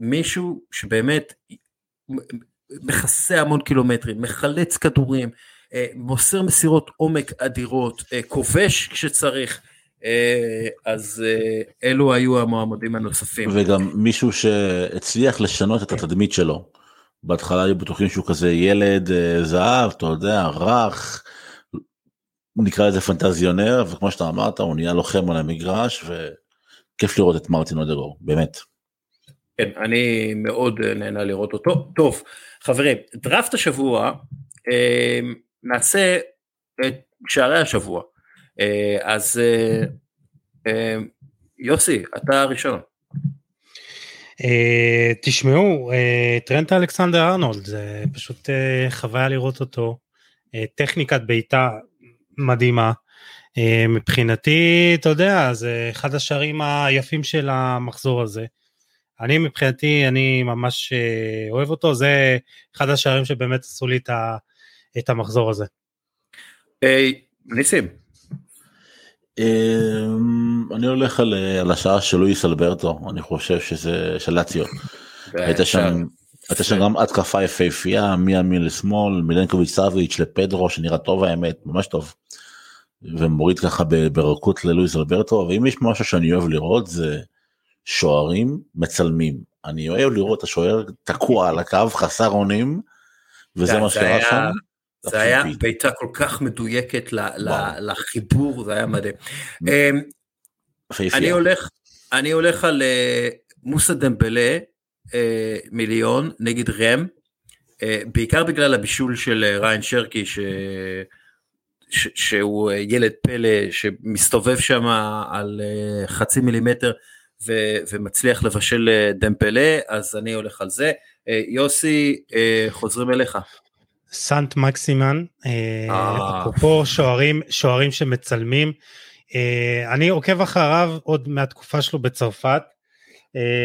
מישהו שבאמת מכסה המון קילומטרים, מחלץ כדורים, אה, מוסר מסירות עומק אדירות, אה, כובש כשצריך, אה, אז אלו היו המועמדים הנוספים. וגם מישהו שהצליח לשנות את התדמית שלו. בהתחלה היו בטוחים שהוא כזה ילד זהב, אתה יודע, רך, נקרא לזה פנטזיונר, וכמו שאתה אמרת, הוא נהיה לוחם על המגרש, וכיף לראות את מרטין אודגור, באמת. כן, אני מאוד נהנה לראות אותו. טוב, חברים, דראפט השבוע, אה, נעשה את שערי השבוע. אה, אז אה, יוסי, אתה הראשון. תשמעו, טרנט אלכסנדר ארנולד, זה פשוט חוויה לראות אותו. טכניקת בעיטה מדהימה. מבחינתי, אתה יודע, זה אחד השערים היפים של המחזור הזה. אני מבחינתי, אני ממש אה, אוהב אותו, זה אחד השערים שבאמת עשו לי את המחזור הזה. היי, ניסים. אמ, אני הולך על, על השעה של לואיס אלברטו, אני חושב שזה של לאציו. הייתה שם, הייתה שם גם התקפה יפהפייה מימין לשמאל, מילנקוביץ' סאביץ' לפדרו שנראה טוב האמת, ממש טוב. ומוריד ככה ברכות ללואיס אלברטו, ואם יש משהו שאני אוהב לראות זה שוערים מצלמים. אני אוהב לראות את השוער תקוע על הקו חסר אונים, וזה מה שקרה שם. זה היה בעיטה כל כך מדויקת לחיבור, זה היה מדהים. אמ, אני הולך, אני הולך על אה, מוסא דמבלה אה, מיליון נגד רם, אה, בעיקר בגלל הבישול של ריין שרקי, ש... ש... שהוא ילד פלא שמסתובב שם על חצי מילימטר ו- ומצליח לבשל אה, דמפלה, אז אני הולך על זה. אה, יוסי, אה, חוזרים אליך. סנט מקסימן, אפרופו שוערים, שוערים שמצלמים, אני עוקב אחריו עוד מהתקופה שלו בצרפת,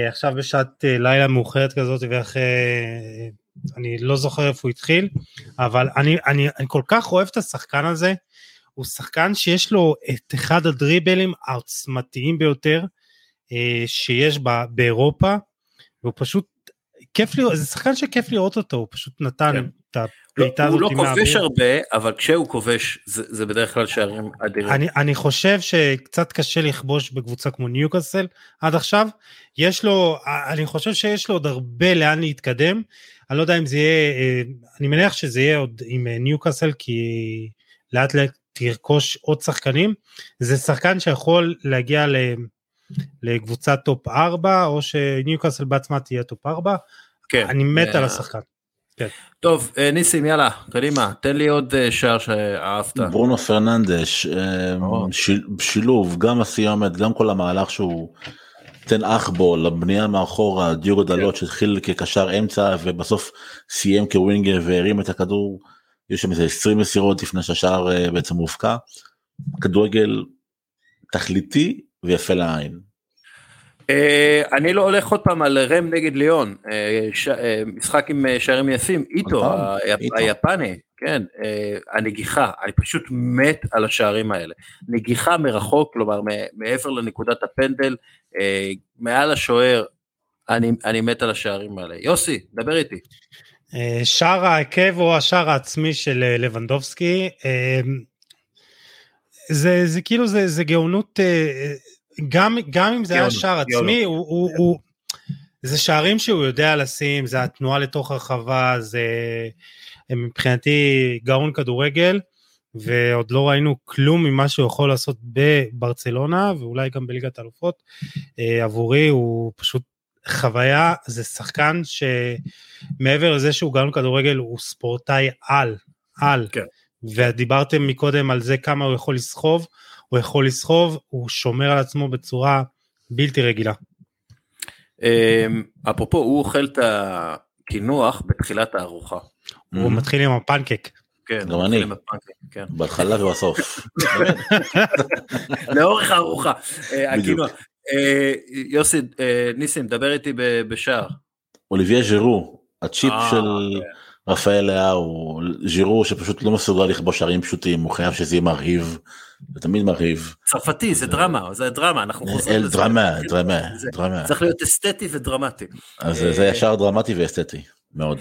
עכשיו בשעת לילה מאוחרת כזאת ואחרי, אני לא זוכר איפה הוא התחיל, אבל אני, אני, אני כל כך אוהב את השחקן הזה, הוא שחקן שיש לו את אחד הדריבלים העוצמתיים ביותר, שיש בה, באירופה, והוא פשוט, כיף לראות, זה שחקן שכיף לראות אותו, הוא פשוט נתן כן. את הפליטה הזאת. הוא לא כובש הרבה, אבל כשהוא כובש זה, זה בדרך כלל שערים אדירים. אני, אני חושב שקצת קשה לכבוש בקבוצה כמו ניוקאסל עד עכשיו, יש לו, אני חושב שיש לו עוד הרבה לאן להתקדם, אני לא יודע אם זה יהיה, אה, אני מניח שזה יהיה עוד עם אה, ניוקאסל, כי לאט לאט תרכוש עוד שחקנים, זה שחקן שיכול להגיע ל... לקבוצת top 4 או שניוקאסל בעצמה תהיה top 4. כן. אני מת על אה, השחקן. כן. טוב אה, ניסים יאללה קדימה תן לי עוד אה, שער שאהבת. ברונו פרננדש שילוב גם הסיומת גם כל המהלך שהוא תן אח בו לבנייה מאחורה דיוגו כן. דלות שהתחיל כקשר אמצע ובסוף סיים כווינגר והרים את הכדור. יש שם איזה 20 מסירות לפני שהשער בעצם מופקע. כדורגל תכליתי ויפה לעין. אה, אני לא הולך עוד פעם על רם נגד ליאון, אה, אה, משחק עם שערים יפים, איטו היפני, כן, הנגיחה, אני פשוט מת על השערים האלה. נגיחה מרחוק, כלומר מעבר לנקודת הפנדל, מעל השוער, אני, אני מת על השערים האלה. יוסי, דבר איתי. שער העקב או השער העצמי של לבנדובסקי, זה, זה כאילו זה, זה גאונות, אה, גם, גם אם זה גאונות, היה שער עצמי, הוא, הוא, הוא, זה שערים שהוא יודע לשים, זה התנועה לתוך הרחבה, זה מבחינתי גאון כדורגל. ועוד לא ראינו כלום ממה שהוא יכול לעשות בברצלונה ואולי גם בליגת האלופות. אה, עבורי הוא פשוט חוויה, זה שחקן שמעבר לזה שהוא גם כדורגל הוא ספורטאי על, על. כן. ודיברתם מקודם על זה כמה הוא יכול לסחוב, הוא יכול לסחוב, הוא שומר על עצמו בצורה בלתי רגילה. אמ, אפרופו הוא אוכל את הקינוח בתחילת הארוחה. הוא מתחיל עם הפנקק. כן, גם אני. כן. בהתחלה ובסוף. לאורך הארוחה. אה. הקינוח. אה, יוסי, אה, ניסים, דבר איתי ב- בשער. אוליביה ז'ירו, הצ'יפ של כן. רפאל לאהו, ז'ירו שפשוט לא מסוגל לכבוש שערים פשוטים, הוא חייב שזה יהיה מרהיב, זה תמיד מרהיב. צרפתי, זה דרמה, זה דרמה, אנחנו חוזרים אל לזה. דרמה, דרמה, זה- דרמה. צריך להיות אסתטי ודרמטי. אז זה ישר דרמטי ואסתטי, מאוד.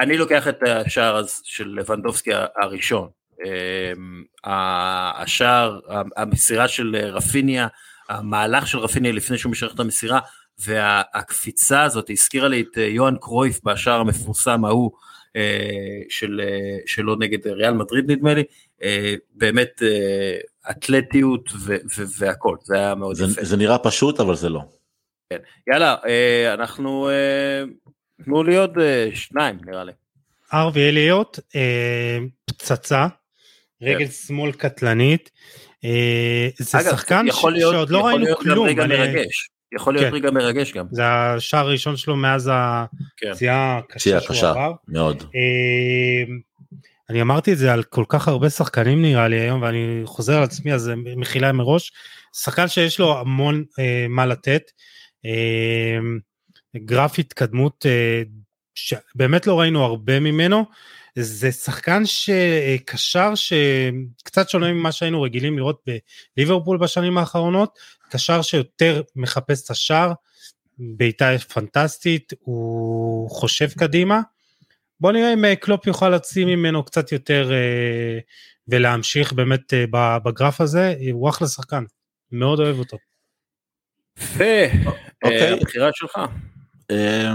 אני לוקח את השער של לבנדובסקי הראשון. אמ, ה- השער, המסירה של רפיניה, המהלך של רפיניה לפני שהוא משחרר את המסירה, והקפיצה הזאת הזכירה לי את אה, יוהאן קרויף בשער המפורסם ההוא אה, של, אה, שלו נגד ריאל מדריד נדמה לי, אה, באמת אה, אתלטיות ו- ו- והכל, זה היה מאוד זה- יפה. זה נראה פשוט אבל זה לא. יאללה, אה, אנחנו, אה, תנו לי עוד אה, שניים נראה לי. ארווי אליוט, אה, פצצה, רגל שמאל קטלנית. אה, זה אגב, שחקן ש- יכול להיות- שעוד לא יכול ראינו להיות גם כלום. רגע אני- מרגש. יכול להיות כן. רגע מרגש גם. זה השער הראשון שלו מאז כן. הפציעה פציעה הקשה שהוא קשה, עבר. מאוד. אה, אני אמרתי את זה על כל כך הרבה שחקנים נראה לי היום ואני חוזר על עצמי אז מחילה מראש. שחקן שיש לו המון אה, מה לתת. אה, גרף התקדמות אה, שבאמת לא ראינו הרבה ממנו. זה שחקן שקשר שקצת שונה ממה שהיינו רגילים לראות בליברפול בשנים האחרונות, קשר שיותר מחפש את השער, בעיטה פנטסטית, הוא חושב קדימה. בוא נראה אם אה, קלופ יוכל להוציא ממנו קצת יותר אה, ולהמשיך באמת אה, בגרף הזה, הוא אחלה שחקן, מאוד אוהב אותו. יפה, אוקיי. הבחירה שלך.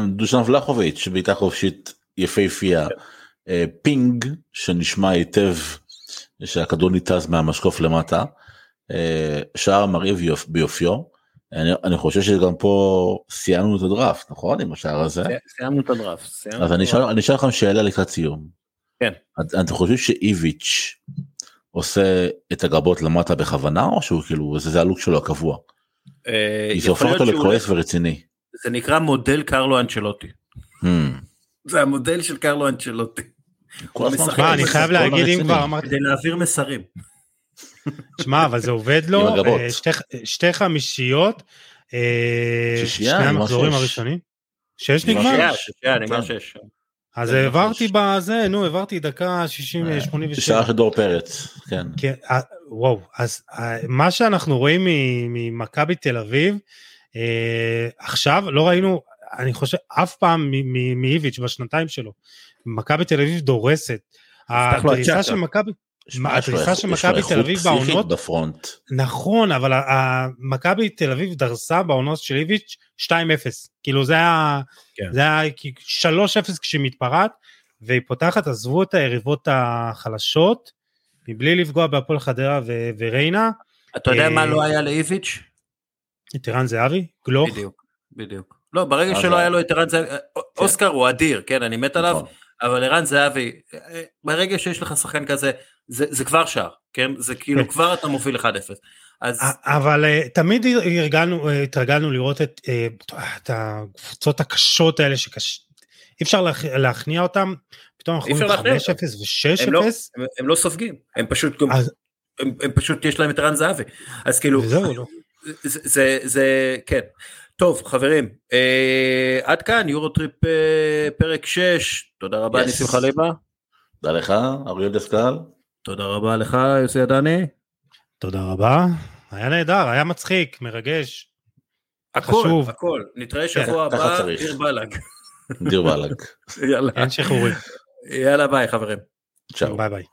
דושן ולחוביץ', בעיטה חופשית יפהפייה. אה, ping שנשמע היטב שהכדור ניתז מהמשקוף למטה. אה, שער מרהיב יופ- ביופיו. אני, אני חושב שגם פה סיימנו את הדראפט נכון עם השער הזה סיימנו את הדראפט. סיימנו אז אני. אשאל לכם שאלה לקראת סיום. כן. את- אתם חושבים שאיביץ' עושה את הגבות למטה בכוונה או שהוא כאילו זה זה הלוק שלו הקבוע. אה, כי זה הופך אותו לכועס ורציני. זה נקרא מודל קרלו אנצ'לוטי. Hmm. זה המודל של קרלו אנצ'לוטי. כל הזמן אני חייב להגיד, אם. כבר אמרתי, כדי להעביר מסרים. שמע, אבל זה עובד לו, הגבות. אה, שתי- שתי חמישיות, אה, שני המחזורים. הראשונים. שש נגמר? שש, שש, נגמר. שש. אז העברתי. בזה, נו, העברתי דקה 60, אה, 87. שער של דור פרץ. כן. כן, אה, וואו, אז אה, מה שאנחנו רואים מ- ממכבי תל אביב, אה, עכשיו לא ראינו, אני חושב, אף פעם מ- מ- מאיביץ' בשנתיים שלו. מכבי תל אביב דורסת. הדריסה. של מכבי, הדריסה של מכבי תל אביב בעונות, בפרונט. נכון, אבל מכבי תל אביב דרסה בעונות של איביץ' 2-0. כאילו זה היה, כן. זה היה כי 3-0 כשהיא מתפרעת, והיא פותחת, עזבו את היריבות החלשות, מבלי לפגוע בהפועל חדרה ו- וריינה, אתה יודע אה, מה לא היה לאיביץ'? את ערן זהבי, גלוך, בדיוק, בדיוק. לא, ברגע אז שלא היה לו את ערן זהבי, אוסקר הוא אדיר, כן, אני מת עליו, נכון. אבל ערן זהבי, ברגע שיש לך שחקן כזה, זה זה כבר שער, כן? זה כאילו כן. כבר אתה מוביל 1-0. אז אבל אה, תמיד הרגלנו, אה, התרגלנו לראות את, אה, את הקבוצות הקשות האלה שקש... אי אפשר להכ- להכניע אותם, פתאום אנחנו רואים להכניע 5-0 הם לא, ו-6-0, הם, הם לא סופגים, הם פשוט, אז- הם, הם פשוט יש להם את ערן זהבי, אז כאילו, וזהו, לא. זה, זה, זה, כן. טוב, חברים, אה, עד כאן יורוטריפ אה, פרק 6, תודה רבה Yes. ניסים חליבה, תודה לך, אריאל דסקל. תודה רבה לך יוסי עדני, תודה רבה, היה נהדר, היה מצחיק, מרגש, הכל, חשוב. הכל, נתראה כן, שבוע ככה הבא. דיר באלק, דיר באלק. יאללה, אין שחרורים, יאללה ביי חברים. צ'או. ביי ביי.